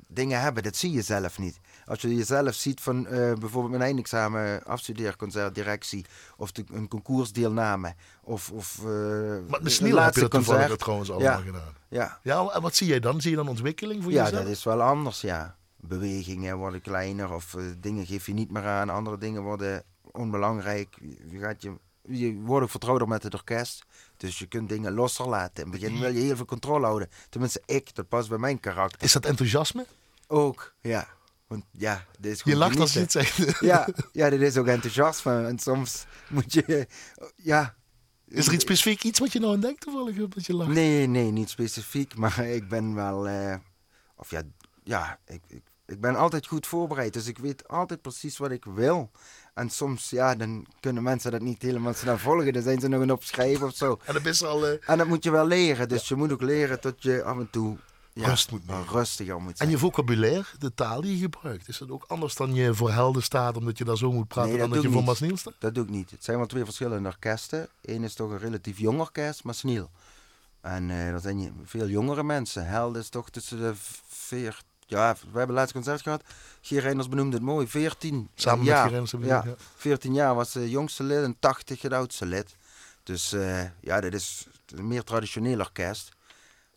dingen hebben, dat zie je zelf niet. Als je jezelf ziet van eh, bijvoorbeeld mijn eindexamen afstudeerconcert, directie... of de, een concours-deelname, of... of eh, Maar misschien heb je dat toevallig trouwens allemaal Ja. gedaan. Ja, Ja, en wat zie jij dan? Zie je dan ontwikkeling voor ja jezelf? dat is wel anders, ja. Bewegingen worden kleiner of eh, dingen geef je niet meer aan. Andere dingen worden onbelangrijk. Je, gaat je, je wordt ook vertrouwder met het orkest. Dus je kunt dingen losser laten. In het begin wil je heel veel controle houden. Tenminste, ik. Dat past bij mijn karakter. Is dat enthousiasme? Ook, ja. Want ja, dit is Je lacht als je het zegt. Ja, ja, dit is ook enthousiasme. En soms moet je... Ja. Is er iets specifiek iets wat je nou aan denkt toevallig dat je lacht? Nee, nee, niet specifiek. Maar ik ben wel... eh, of ja, ja ik, ik, ik ben altijd goed voorbereid. Dus ik weet altijd precies wat ik wil. En soms, ja, dan kunnen mensen dat niet helemaal snel volgen. Dan zijn ze nog een opschrijven of zo. En dat is al... eh, En dat moet je wel leren. Dus je moet ook leren dat je af en toe... Ja, Rust moet nemen. rustiger moet En zijn. je vocabulaire, de taal die je gebruikt, is dat ook anders dan je voor helden staat, omdat je daar zo moet praten Nee, dan dat dat je voor. Masniel staat? Dat doe ik niet. Het zijn wel twee verschillende orkesten. Eén is toch een relatief jong orkest, maar Sniel. En eh er zijn veel jongere mensen. Held is toch tussen de veer... Ja, we hebben laatst concert gehad. Reinders benoemde het mooi. 14 Samen met jaar. We- ja, ja. 14 jaar was de jongste lid en 80 het oudste lid. Dus eh, ja, dit is een meer traditioneel orkest.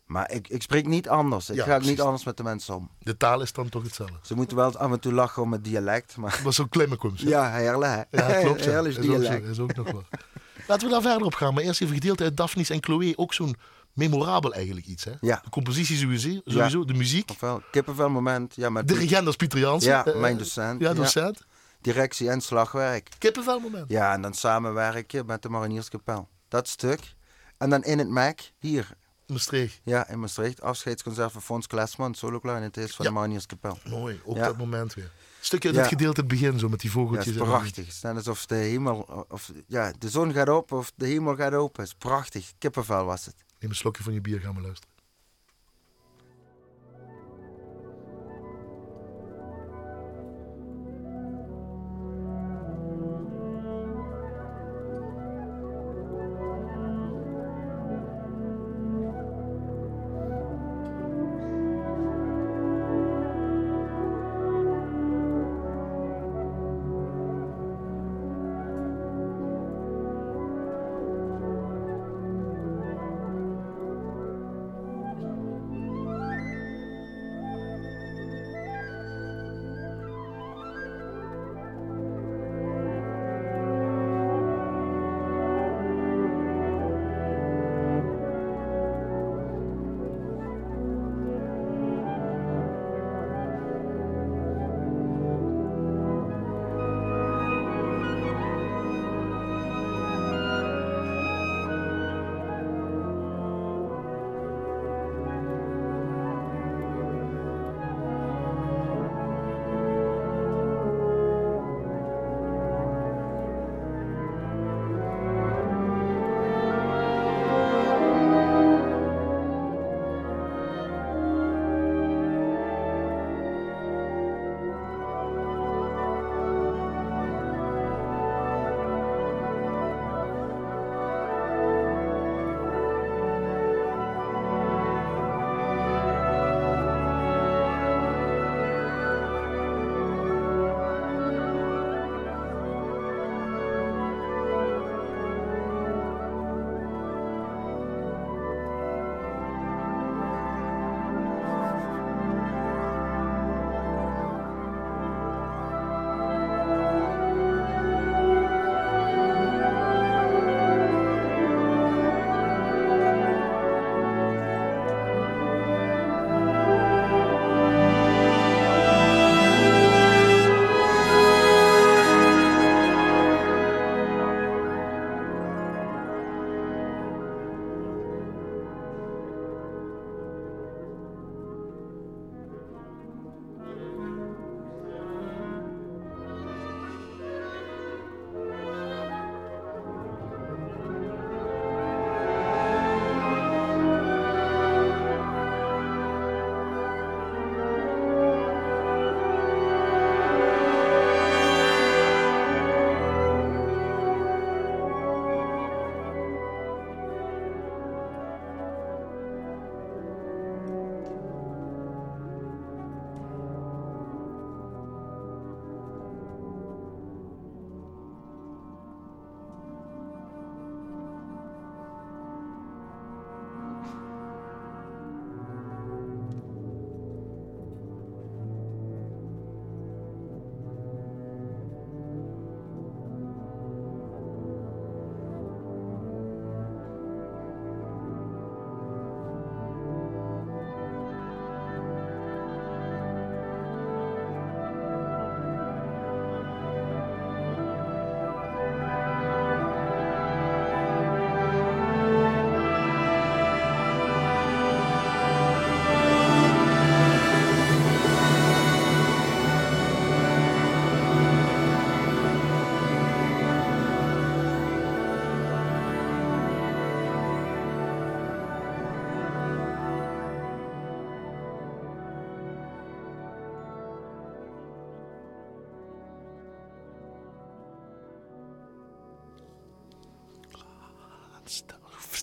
Maar ik, ik spreek niet anders. Ik Ja, ga ook precies. niet anders met de mensen om. De taal is dan toch hetzelfde. Ze moeten wel af en toe lachen om het dialect. Maar Dat was zo'n klemmenkomst. ja, heerlijk. hè? Ja, klopt. Heerlijk Is, ook, is ook nog wel. Laten we daar verder op gaan. Maar eerst even gedeelte uit Daphnis en Chloé. Ook zo'n memorabel eigenlijk iets. Hè? Ja. De compositie sowieso, sowieso de muziek. Ofwel, kippenvel moment. Ja, met De regent als Pieter Jansen. Ja, eh, mijn docent. Ja, docent. directie en slagwerk. Kippenvelmoment. Ja, en dan samenwerken met de Marinierskapel. Dat stuk. En dan in het MAC, hier, Maastricht. ja, in Maastricht, afscheidsconcert van Fons Klesman, solo clarinetist van Ja. de Marinierskapel. Mooi, ook Ja. dat moment weer. Stukje uit Ja. het gedeelte het begin, zo met die Ja, vogeltjes. is en- prachtig. Het is net alsof de hemel, of ja, de zon gaat op of de hemel gaat open. Het is prachtig. Kippenvel was het. Neem een slokje van je bier, gaan we luisteren.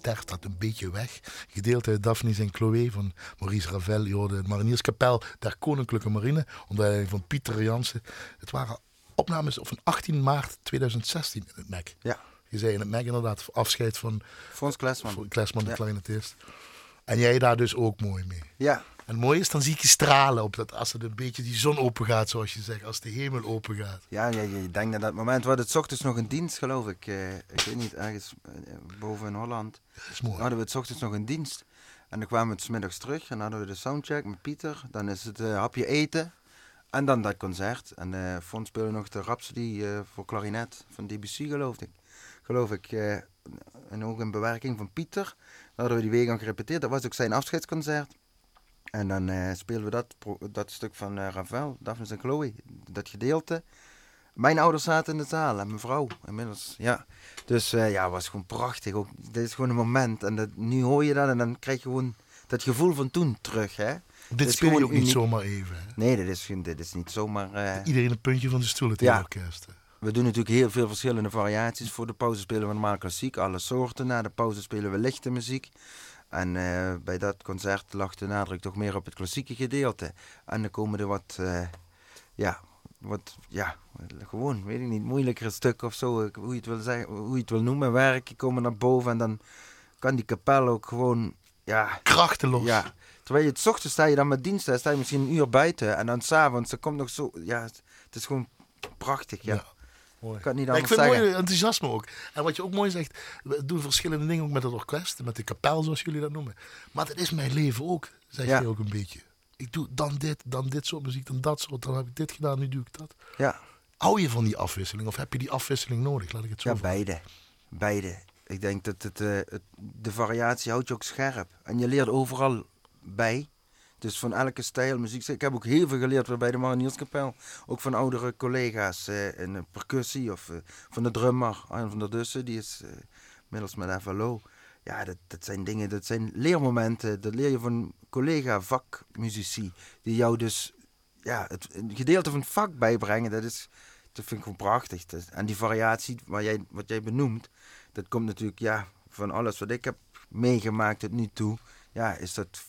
Sterft dat een beetje weg. Gedeelte uit Daphnis en Chloé van Maurice Ravel. Je hoorde de Marinierskapel der Koninklijke Marine. Onder van Pieter Jansen. Het waren opnames van 18 maart 2016 in het MEC. Ja, Je zei in het MEC inderdaad afscheid van Frans Klesman. Klesman, de Ja. clarinetist. En jij daar dus ook mooi mee. Ja, En het mooie is, dan zie ik je stralen op dat als het een beetje die zon open gaat, zoals je zegt, als de hemel open gaat. ja je, je denkt aan dat moment. We hadden het 's ochtends nog een dienst, geloof ik. eh, ik weet niet, ergens eh, boven in Holland. Dat is mooi. hadden we het 's ochtends nog een dienst. En dan kwamen we 's middags terug en hadden we de soundcheck met Pieter. Dan is het eh, hapje eten en dan dat concert. En eh Fons speelde nog de Rhapsody eh, voor klarinet van Debussy, geloof ik. Geloof ik. eh, en ook een bewerking van Pieter. Dan hadden we die week aan gerepeteerd. Dat was ook zijn afscheidsconcert. En dan eh speelden we dat, dat stuk van eh, Ravel, Daphnis en Chloe. Dat gedeelte. Mijn ouders zaten in de zaal en mijn vrouw inmiddels. Ja. Dus eh, ja, het was gewoon prachtig. Ook, dit is gewoon een moment. En dat, nu hoor je dat en dan krijg je gewoon dat gevoel van toen terug. Hè? Dit speel je ook niet zomaar even. Hè? Nee, dit is, dit is niet zomaar. Iedereen een puntje van de stoel, het Ja. orkest. we doen natuurlijk heel veel verschillende variaties. Voor de pauze spelen we normaal klassiek, alle soorten. Na de pauze spelen we lichte muziek. En eh, bij dat concert lag de nadruk toch meer op het klassieke gedeelte. En dan komen er wat, eh, ja, wat, ja, gewoon, weet ik niet, moeilijkere stukken of zo, ik- hoe je het wil zeggen, hoe je het wil noemen, werken komen naar boven. En dan kan die kapel ook gewoon, ja, Krachtenloos. ja. Terwijl je het 's ochtends sta je dan met dienst, dan sta je misschien een uur buiten. En dan s'avonds, dan komt nog zo, ja, het, het is gewoon prachtig, ja. Ja. Mooi. Ik kan het niet Ja, ik vind het mooi enthousiasme ook. En wat je ook mooi zegt, we doen verschillende dingen ook met het orkest, met de kapel zoals jullie dat noemen. Maar dat is mijn leven ook, zeg Ja. je ook een beetje. Ik doe dan dit, dan dit soort muziek, dan dat soort, dan heb ik dit gedaan, nu doe ik dat. Ja, Hou je van die afwisseling of heb je die afwisseling nodig? Laat ik het zo ja vragen. beide. Beide. Ik denk dat het, eh, het, de variatie houdt je ook scherp. En je leert overal bij. Dus van elke stijl muziek. Ik heb ook heel veel geleerd bij de Marinierskapel. Ook van oudere collega's eh, in percussie of eh, van de drummer. Arjen van der Dussen, die is eh middels met FLO. Ja, dat, dat zijn dingen, dat zijn leermomenten. Dat leer je van collega vakmuzici. Die jou dus ja, het, een gedeelte van het vak bijbrengen. Dat, is, dat vind ik gewoon prachtig. Dat- en die variatie jij, wat jij benoemt, dat komt natuurlijk ja, van alles wat ik heb meegemaakt tot nu toe. Ja, is dat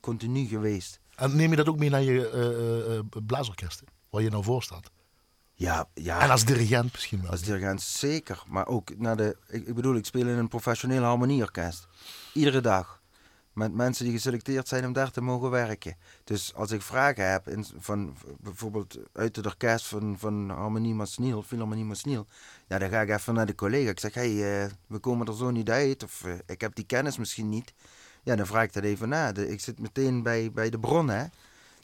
continu geweest. En neem je dat ook mee naar je blaasorkesten, waar je nou voor staat? Ja, ja. En als dirigent misschien wel. Als dirigent zeker. Maar ook naar de. Ik, ik bedoel, ik speel in een professioneel harmonieorkest. Iedere dag. Met mensen die geselecteerd zijn om daar te mogen werken. Dus als ik vragen heb, in, van bijvoorbeeld uit het orkest van, van Harmonie Masniel, Philharmonie Masniel. Ja, dan ga ik even naar de collega. Ik zeg, hé, hey, we komen er zo niet uit. Of ik heb die kennis misschien niet. Ja, dan vraag ik dat even na. Ik zit meteen bij, bij de bron, hè.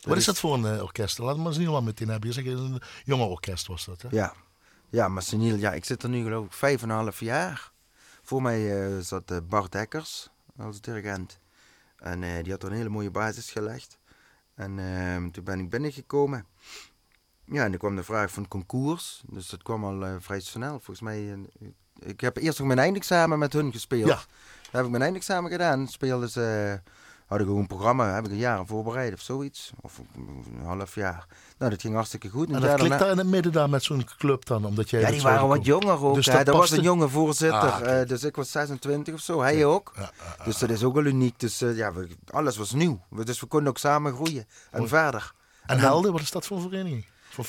Wat is dat voor een eh, orkest? Laat me eens niet meteen hebben. Je zegt een jonge orkest was dat, hè? Ja, ja maar seniel, ja, ik zit er nu geloof ik vijf en een half jaar. Voor mij eh, zat eh, Bart Dekkers als dirigent. En eh, die had er een hele mooie basis gelegd. En toen ben ik binnengekomen. Ja, en dan kwam de vraag van concours. Dus dat kwam al eh, vrij snel. Volgens mij, eh, ik heb eerst nog mijn eindexamen met hun gespeeld. Ja. Daar heb ik mijn eindexamen gedaan. Speelden ze, hadden gewoon een programma, heb ik een jaar aan voorbereid of zoiets. Of een half jaar. Nou, dat ging hartstikke goed. En dat klikt daarna- daar in het midden daar met zo'n club dan, omdat jij ja, die waren wat jonger ook. Dus hè. dat dat was een jonge voorzitter. Ah, eh, dus ik was 26 of zo. Hij ook. dus dat is ook wel uniek. Dus eh, ja, we- alles was nieuw. Dus we konden ook samen groeien. En Mooi. verder. En Helden, wat is dat voor vereniging? Voor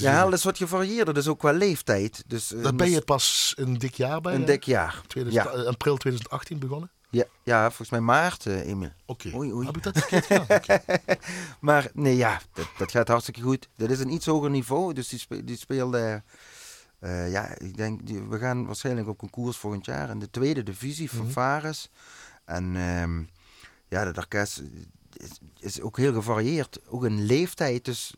Ja, Helden is wat gevarieerder. Dus ook qua leeftijd. Dus, eh, Daar ben je pas een dik jaar bij? een dik jaar. 2000 Ja. eh, April 2018 begonnen? Ja, ja, volgens mij maart, eh, Emil. Oké. Oei, oei. Heb ik dat verkeerd. Maar nee, ja, dat, dat gaat hartstikke goed. Dat is een iets hoger niveau. Dus die, spe, die speelde... ja, ik denk, die, we gaan waarschijnlijk op concours volgend jaar. In de tweede divisie van Mhm. Vares. En ehm, ja, dat orkest is, is ook heel gevarieerd. Ook in leeftijd. Dus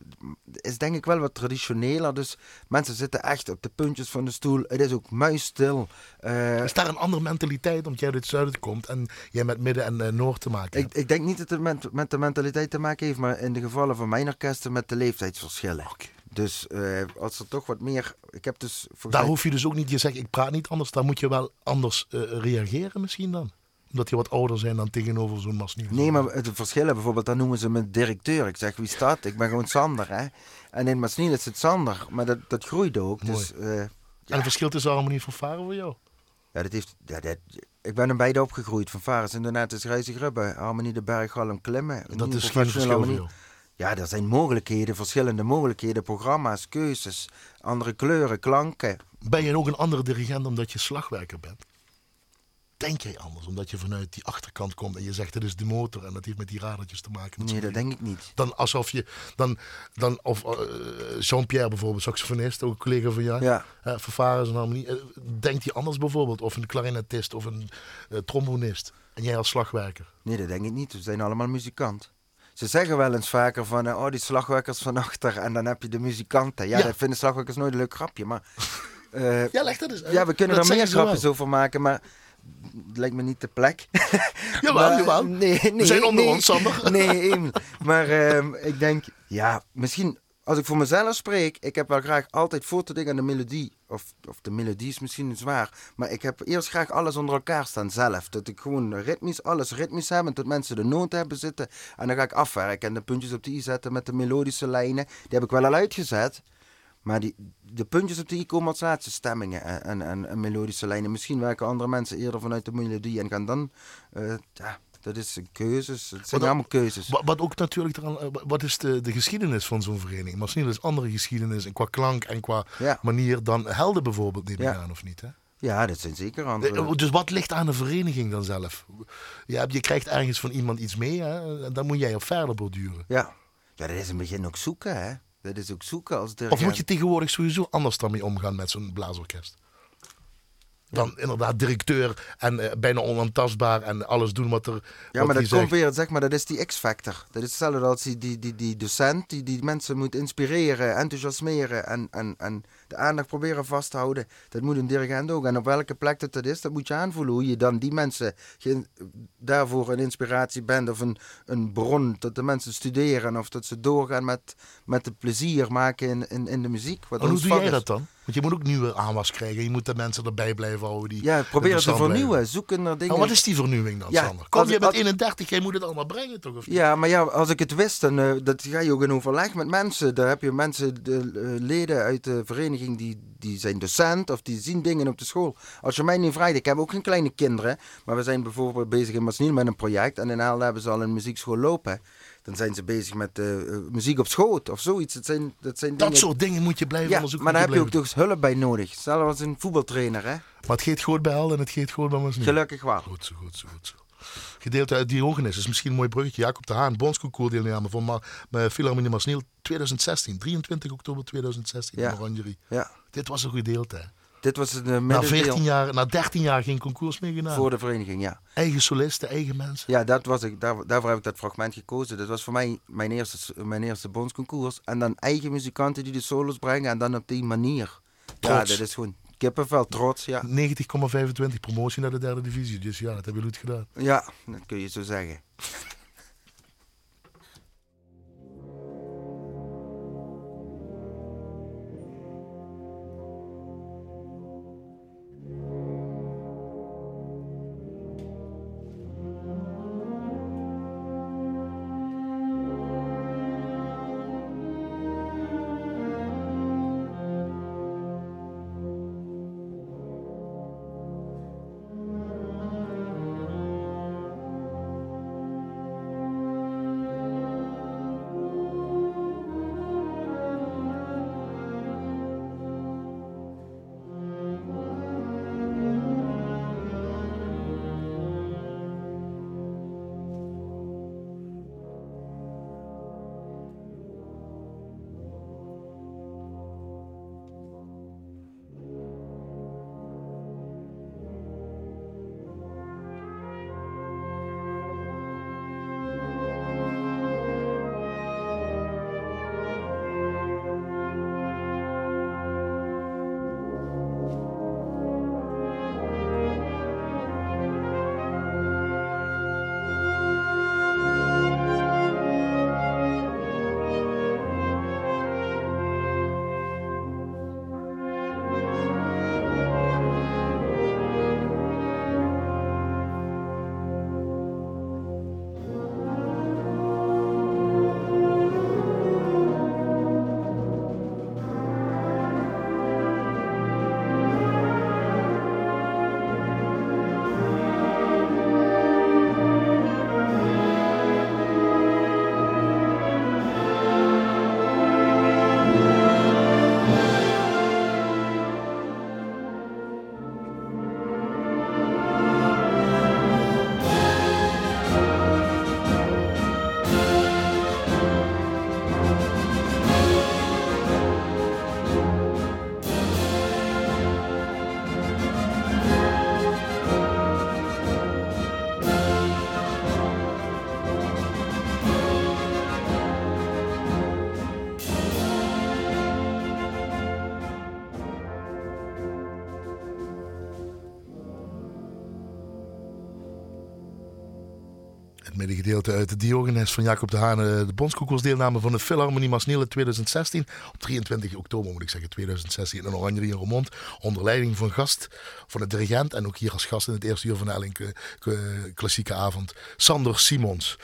is denk ik wel wat traditioneler. Dus mensen zitten echt op de puntjes van de stoel. Het is ook muisstil. Eh, Is daar een andere mentaliteit, omdat jij uit het zuiden komt en jij met midden en eh, noord te maken Ik, hebt? ik denk niet dat het met, met de mentaliteit te maken heeft, maar in de gevallen van mijn orkesten met de leeftijdsverschillen. Dus eh, als er toch wat meer. Ik heb dus. Daar mij- hoef je dus ook niet, je zegt ik praat niet anders, daar moet je wel anders reageren misschien dan? Omdat je wat ouder zijn dan tegenover zo'n masnier. Nee, maar het verschillen bijvoorbeeld, dan noemen ze me directeur. Ik zeg, wie staat? Ik ben gewoon Sander, hè. En in Masniel is het Sander, maar dat, dat groeit ook. Mooi. Dus eh, En het verschil tussen harmonie van varen voor jou? Ja, dat heeft, ja, dat, ik ben er beide opgegroeid. Van Vares inderdaad is Reizig Rubben. Harmonie de Berghalm klimmen. Dat is geen verschil voor harmonie. jou. Ja, er zijn mogelijkheden, verschillende mogelijkheden. Programma's, keuzes, andere kleuren, klanken. Ben je ook een andere dirigent omdat je slagwerker bent? Denk jij anders omdat je vanuit die achterkant komt en je zegt het is de motor en dat heeft met die radertjes te maken? Nee, dat denk ik niet. Dan alsof je, dan, dan of eh, Jean-Pierre bijvoorbeeld, saxofonist, ook een collega van jou, Ja. ja. vervaren en harmonie. eh, denkt hij anders bijvoorbeeld? Of een klarinetist of een eh, trombonist? En jij als slagwerker? Nee, dat denk ik niet. We zijn allemaal muzikant. Ze zeggen wel eens vaker van, oh, die slagwerkers van achter en dan heb je de muzikanten. Ja, Ja. dat vinden slagwerkers nooit een leuk grapje, maar... Ja, leg dat eens uit. ja, we kunnen er meer grapjes over maken, maar het lijkt me niet de plek. Jawel, Maar, jawel. Nee, nee, We zijn onder nee, ons, Sander. Nee. Maar ehm, ik denk, ja, misschien als ik voor mezelf spreek, ik heb wel graag altijd voor te denken aan de melodie. Of, of de melodie is misschien zwaar. Maar ik heb eerst graag alles onder elkaar staan zelf. Dat ik gewoon ritmisch, alles ritmisch heb. En dat mensen de noten hebben zitten. En dan ga ik afwerken en de puntjes op de i zetten met de melodische lijnen. Die heb ik wel al uitgezet. Maar die, de puntjes op de i komen als laatste stemmingen en, en, en, en melodische lijnen. Misschien werken andere mensen eerder vanuit de melodie en gaan dan... eh, ja, dat is een keuzes. Het zijn allemaal keuzes. Wat, wat ook natuurlijk eraan, eh, wat is de, de geschiedenis van zo'n vereniging? Masniel is andere geschiedenis en qua klank en qua Ja. manier dan Helden bijvoorbeeld Ja. aan, of niet? Hè? Ja, dat zijn zeker andere... Eh, Dus wat ligt aan de vereniging dan zelf? Je, hebt- je krijgt ergens van iemand iets mee, hè? dan moet jij op verder borduren. Ja. ja, dat is in het begin ook zoeken, hè. Dat is ook zoeken als Of moet je tegenwoordig sowieso anders dan mee omgaan met zo'n blaasorkest? Dan inderdaad directeur en eh, bijna onaantastbaar en alles doen wat er Ja, maar dat komt weer, zeg maar, dat is die X-factor. Dat is hetzelfde als die, die, die, die docent die die mensen moet inspireren, enthousiasmeren en, en, en de aandacht proberen vast te houden. Dat moet een dirigent ook. En op welke plek dat, dat is, dat moet je aanvoelen. Hoe je dan die mensen daarvoor een inspiratie bent of een, een bron dat de mensen studeren of dat ze doorgaan met, met het plezier maken in, in, in de muziek. Wat En hoe doe jij is. dat dan? Want je moet ook nieuwe aanwas krijgen. Je moet de mensen erbij blijven houden. Die Ja, probeer het te interessant blijven. vernieuwen. Zoeken naar dingen. Maar wat is die vernieuwing dan, Ja, Sander? Kom je met als- 31, jij moet het allemaal brengen toch? Of niet? Ja, maar ja, als ik het wist, dan eh, dat ga je ook in overleg met mensen. Daar heb je mensen, de, eh, leden uit de vereniging, die, die zijn docent of die zien dingen op de school. Als je mij nu vraagt, ik heb ook geen kleine kinderen, maar we zijn bijvoorbeeld bezig in Masniel met een project en in Haal hebben ze al een muziekschool lopen. Dan zijn ze bezig met eh, eh, muziek op schoot of zoiets. Dat zijn, dat zijn dingen... Dat soort dingen moet je blijven ja, onderzoeken. maar daar heb je ook dus hulp bij nodig. Zelfs als een voetbaltrainer, hè. Maar het gaat goed bij Helden en het gaat goed bij ons niet. Gelukkig wel. Goed zo, goed zo, goed zo. Gedeelte uit Diogenes is misschien een mooi bruggetje. Jacob de Haan, bondsconcours deelname van Philharmonie Masniel 2016. 23 oktober 2016 Ja. in. Ja, Dit was een gedeelte. Hè. dit was een uh, Na, 14 jaar, na 13 jaar geen concours meer gedaan. voor de vereniging, ja. Eigen solisten, eigen mensen. Ja, dat was ik, daar, daarvoor heb ik dat fragment gekozen. Dat was voor mij mijn eerste, mijn eerste bondsconcours. En dan eigen muzikanten die de solos brengen en dan op die manier. Ja, dat is gewoon kippenvel, trots, ja. 90,25 promotie naar de derde divisie. Dus ja, dat hebben jullie goed gedaan. Ja, dat kun je zo zeggen. Uit de Diogenes van Jacob de Haan. De bondsconcursdeelname van de Philharmonie Masniel in 2016. Op 23 oktober moet ik zeggen, 2016 in Oranjerie in Roermond. Onder leiding van gast van de dirigent. En ook hier als gast in het eerste uur van de klassieke avond. Sander Simons.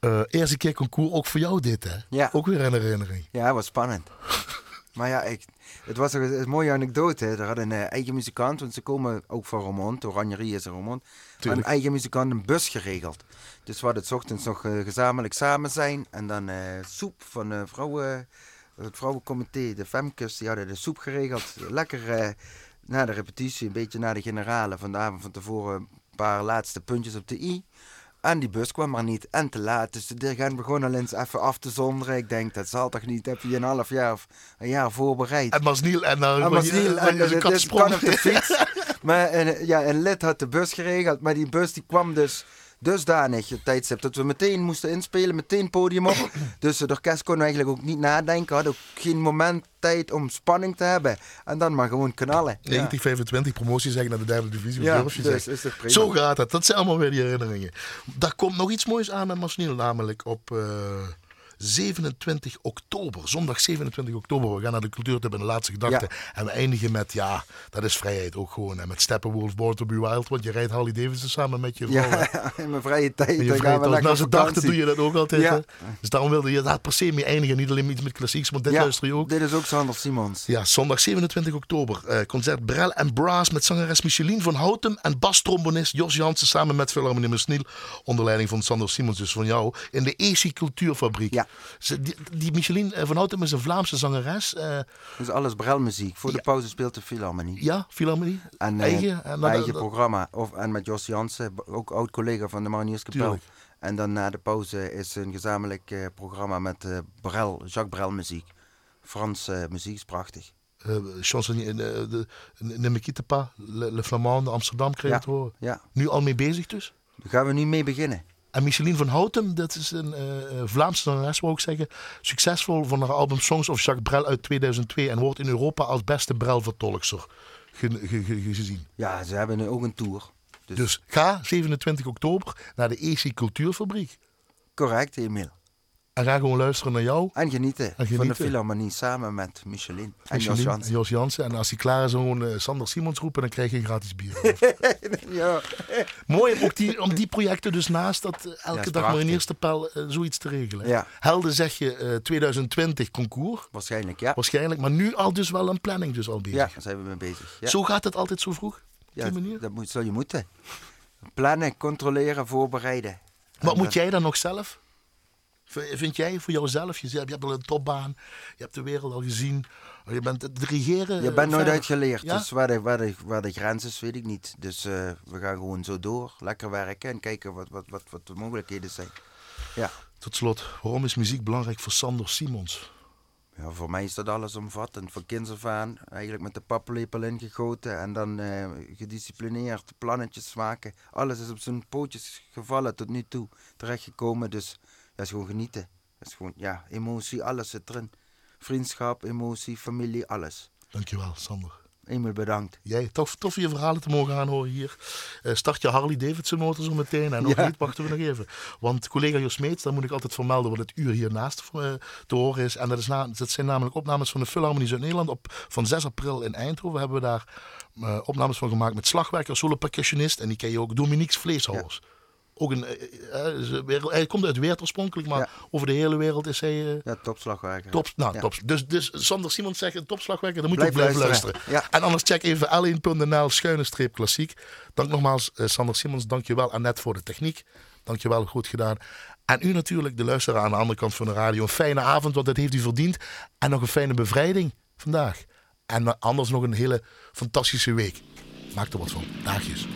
Uh, eerste keer concours, ook voor jou dit hè? Ja. Ook weer een herinnering. Ja, was spannend. maar ja, ik, het was een, mooie anekdote. Er had een uh, eigen muzikant, want ze komen ook van Roermond. Oranjerie is in Roermond. Een eigen muzikant een bus geregeld. Dus we hadden het ochtends nog uh, gezamenlijk samen zijn. En dan uh, soep van vrouwen, het vrouwencomité, de Femkes, die hadden de soep geregeld. Lekker na de repetitie, een beetje na de generale van de avond van tevoren. Een paar laatste puntjes op de i. En die bus kwam maar niet. En te laat. Dus de dirigent begon al eens even af te zonderen. Ik denk, dat zal toch niet? Heb je een half jaar of een jaar voorbereid? En Masniel. En dan en Masniel. En, en, dus kan op de fiets. maar en, ja, een lid had de bus geregeld. Maar die bus die kwam dus dusdanig het tijdstip dat we meteen moesten inspelen, meteen podium op. Dus het orkest kon eigenlijk ook niet nadenken, had ook geen moment tijd om spanning te hebben. En dan maar gewoon knallen. 1925 ja. promotie zeggen naar de derde divisie. Ja, dus is het Zo gaat het. Dat zijn allemaal weer die herinneringen. Daar komt nog iets moois aan met Masniel, namelijk op... Uh 27 oktober. Zondag 27 oktober. We gaan naar de cultuurtip in de laatste gedachte. En we eindigen met, ja, dat is vrijheid ook gewoon. En met Steppenwolf, Born to be Wild. Want je rijdt Harley Davidson samen met je vrouw. Ja, in mijn vrije tijd. Je vrije tijd. Na zijn dachten doe je dat ook altijd. Ja. Dus daarom wilde je dat per se mee eindigen. Niet alleen iets met klassieks, maar dit luister je ook. dit is ook Sander Simons. Ja, zondag 27 oktober. Uh, concert Brel en Brass met zangeres Micheline van Houten. En bastrombonist Jos Jansen samen met Philharmonie Mersniel. Onder leiding van Sander Simons, dus van jou. In de AC Cultuurfabriek. Ja. Die, die Micheline eh, van Houten is een Vlaamse zangeres. Uh, dus alles brelmuziek. Voor de pauze speelt de Philharmonie. Ja, Philharmonie. En, uh, eigen, en eigen programma. Of, en met Jos Jansen, ook oud-collega van de Marnierskapel. En dan na de pauze is een gezamenlijk programma met Brel, Jacques Brel muziek. Franse muziek is prachtig. Uh, chanson, de, me quitte pas, Le, Le Flamand, Amsterdam kreeg ja, het horen. Ja. Nu al mee bezig dus? Daar gaan we nu mee beginnen. En Micheline van Houten, dat is een uh, Vlaamse zangeres, wou ik zeggen. Succesvol van haar album Songs of Jacques Brel uit 2002. En wordt in Europa als beste Brel-vertolkster gezien. Ja, ze hebben ook een tour. Dus... dus ga 27 oktober naar de EC Cultuurfabriek. Correct, Emil. En ga gewoon luisteren naar jou. En genieten, en genieten. van de Philharmonie samen met Micheline en Jos Jansen. Jos Jansen. En als hij klaar is, gewoon uh, Sander Simons roepen, dan krijg je gratis bier. ja. Mooi om, ook die, om die projecten dus naast dat uh, elke ja, dag maar in eerste pijl uh, zoiets te regelen. Ja. Helden zeg je 2020 concours. Waarschijnlijk, ja. Waarschijnlijk, maar nu al dus wel een planning dus al bezig. Ja, daar zijn we mee bezig. Ja. Zo gaat het altijd zo vroeg? Op ja, die manier? dat moet, zou je moeten. Plannen, controleren, voorbereiden. Wat moet jij dan nog zelf? Vind jij voor jouzelf? Je hebt al een topbaan, je hebt de wereld al gezien. Je bent het regeren. Je bent nooit uitgeleerd. Ja? Dus waar de, waar, de, waar de grens is, weet ik niet. Dus uh, we gaan gewoon zo door. Lekker werken en kijken wat, wat, wat, wat de mogelijkheden zijn. Ja. Tot slot, waarom is muziek belangrijk voor Sander Simons? Ja, voor mij is dat alles omvattend. Van kinds af aan, eigenlijk met de paplepel ingegoten en dan uh, gedisciplineerd plannetjes maken. Alles is op zijn pootjes gevallen tot nu toe terechtgekomen. Dus dat is gewoon genieten. Dat is gewoon, ja, emotie, alles zit erin. Vriendschap, emotie, familie, alles. Dankjewel, Sander. Eenmaal bedankt. Jij, tof, tof je verhalen te mogen aanhoren hier. Uh, start je Harley Davidson motor zo meteen. En nog niet, wachten we nog even. Want collega Jos Meets, daar moet ik altijd vermelden wat het uur hiernaast uh, te horen is. En dat, is na, dat zijn namelijk opnames van de Philharmonie Zuid-Nederland. Op, van 6 april in Eindhoven hebben we daar uh, opnames van gemaakt met slagwerker, solo percussionist. En die ken je ook, Dominique Vleeshouwers. Ja ook een, uh, hij komt uit Weert oorspronkelijk, maar over de hele wereld is hij... Ja, topslagwerker. Top, nou, ja. top. Dus, dus Sander Simons zegt een topslagwerker, dan moet je blijven luisteren. Ja. En anders check even l1.nl schuine streep klassiek. Dank nogmaals Sander Simons, dankjewel Annette voor de techniek. Dankjewel, goed gedaan. En u natuurlijk, de luisteraar aan de andere kant van de radio. Een fijne avond, want dat heeft u verdiend. En nog een fijne bevrijding vandaag. En anders nog een hele fantastische week. Maak er wat van. Daagjes.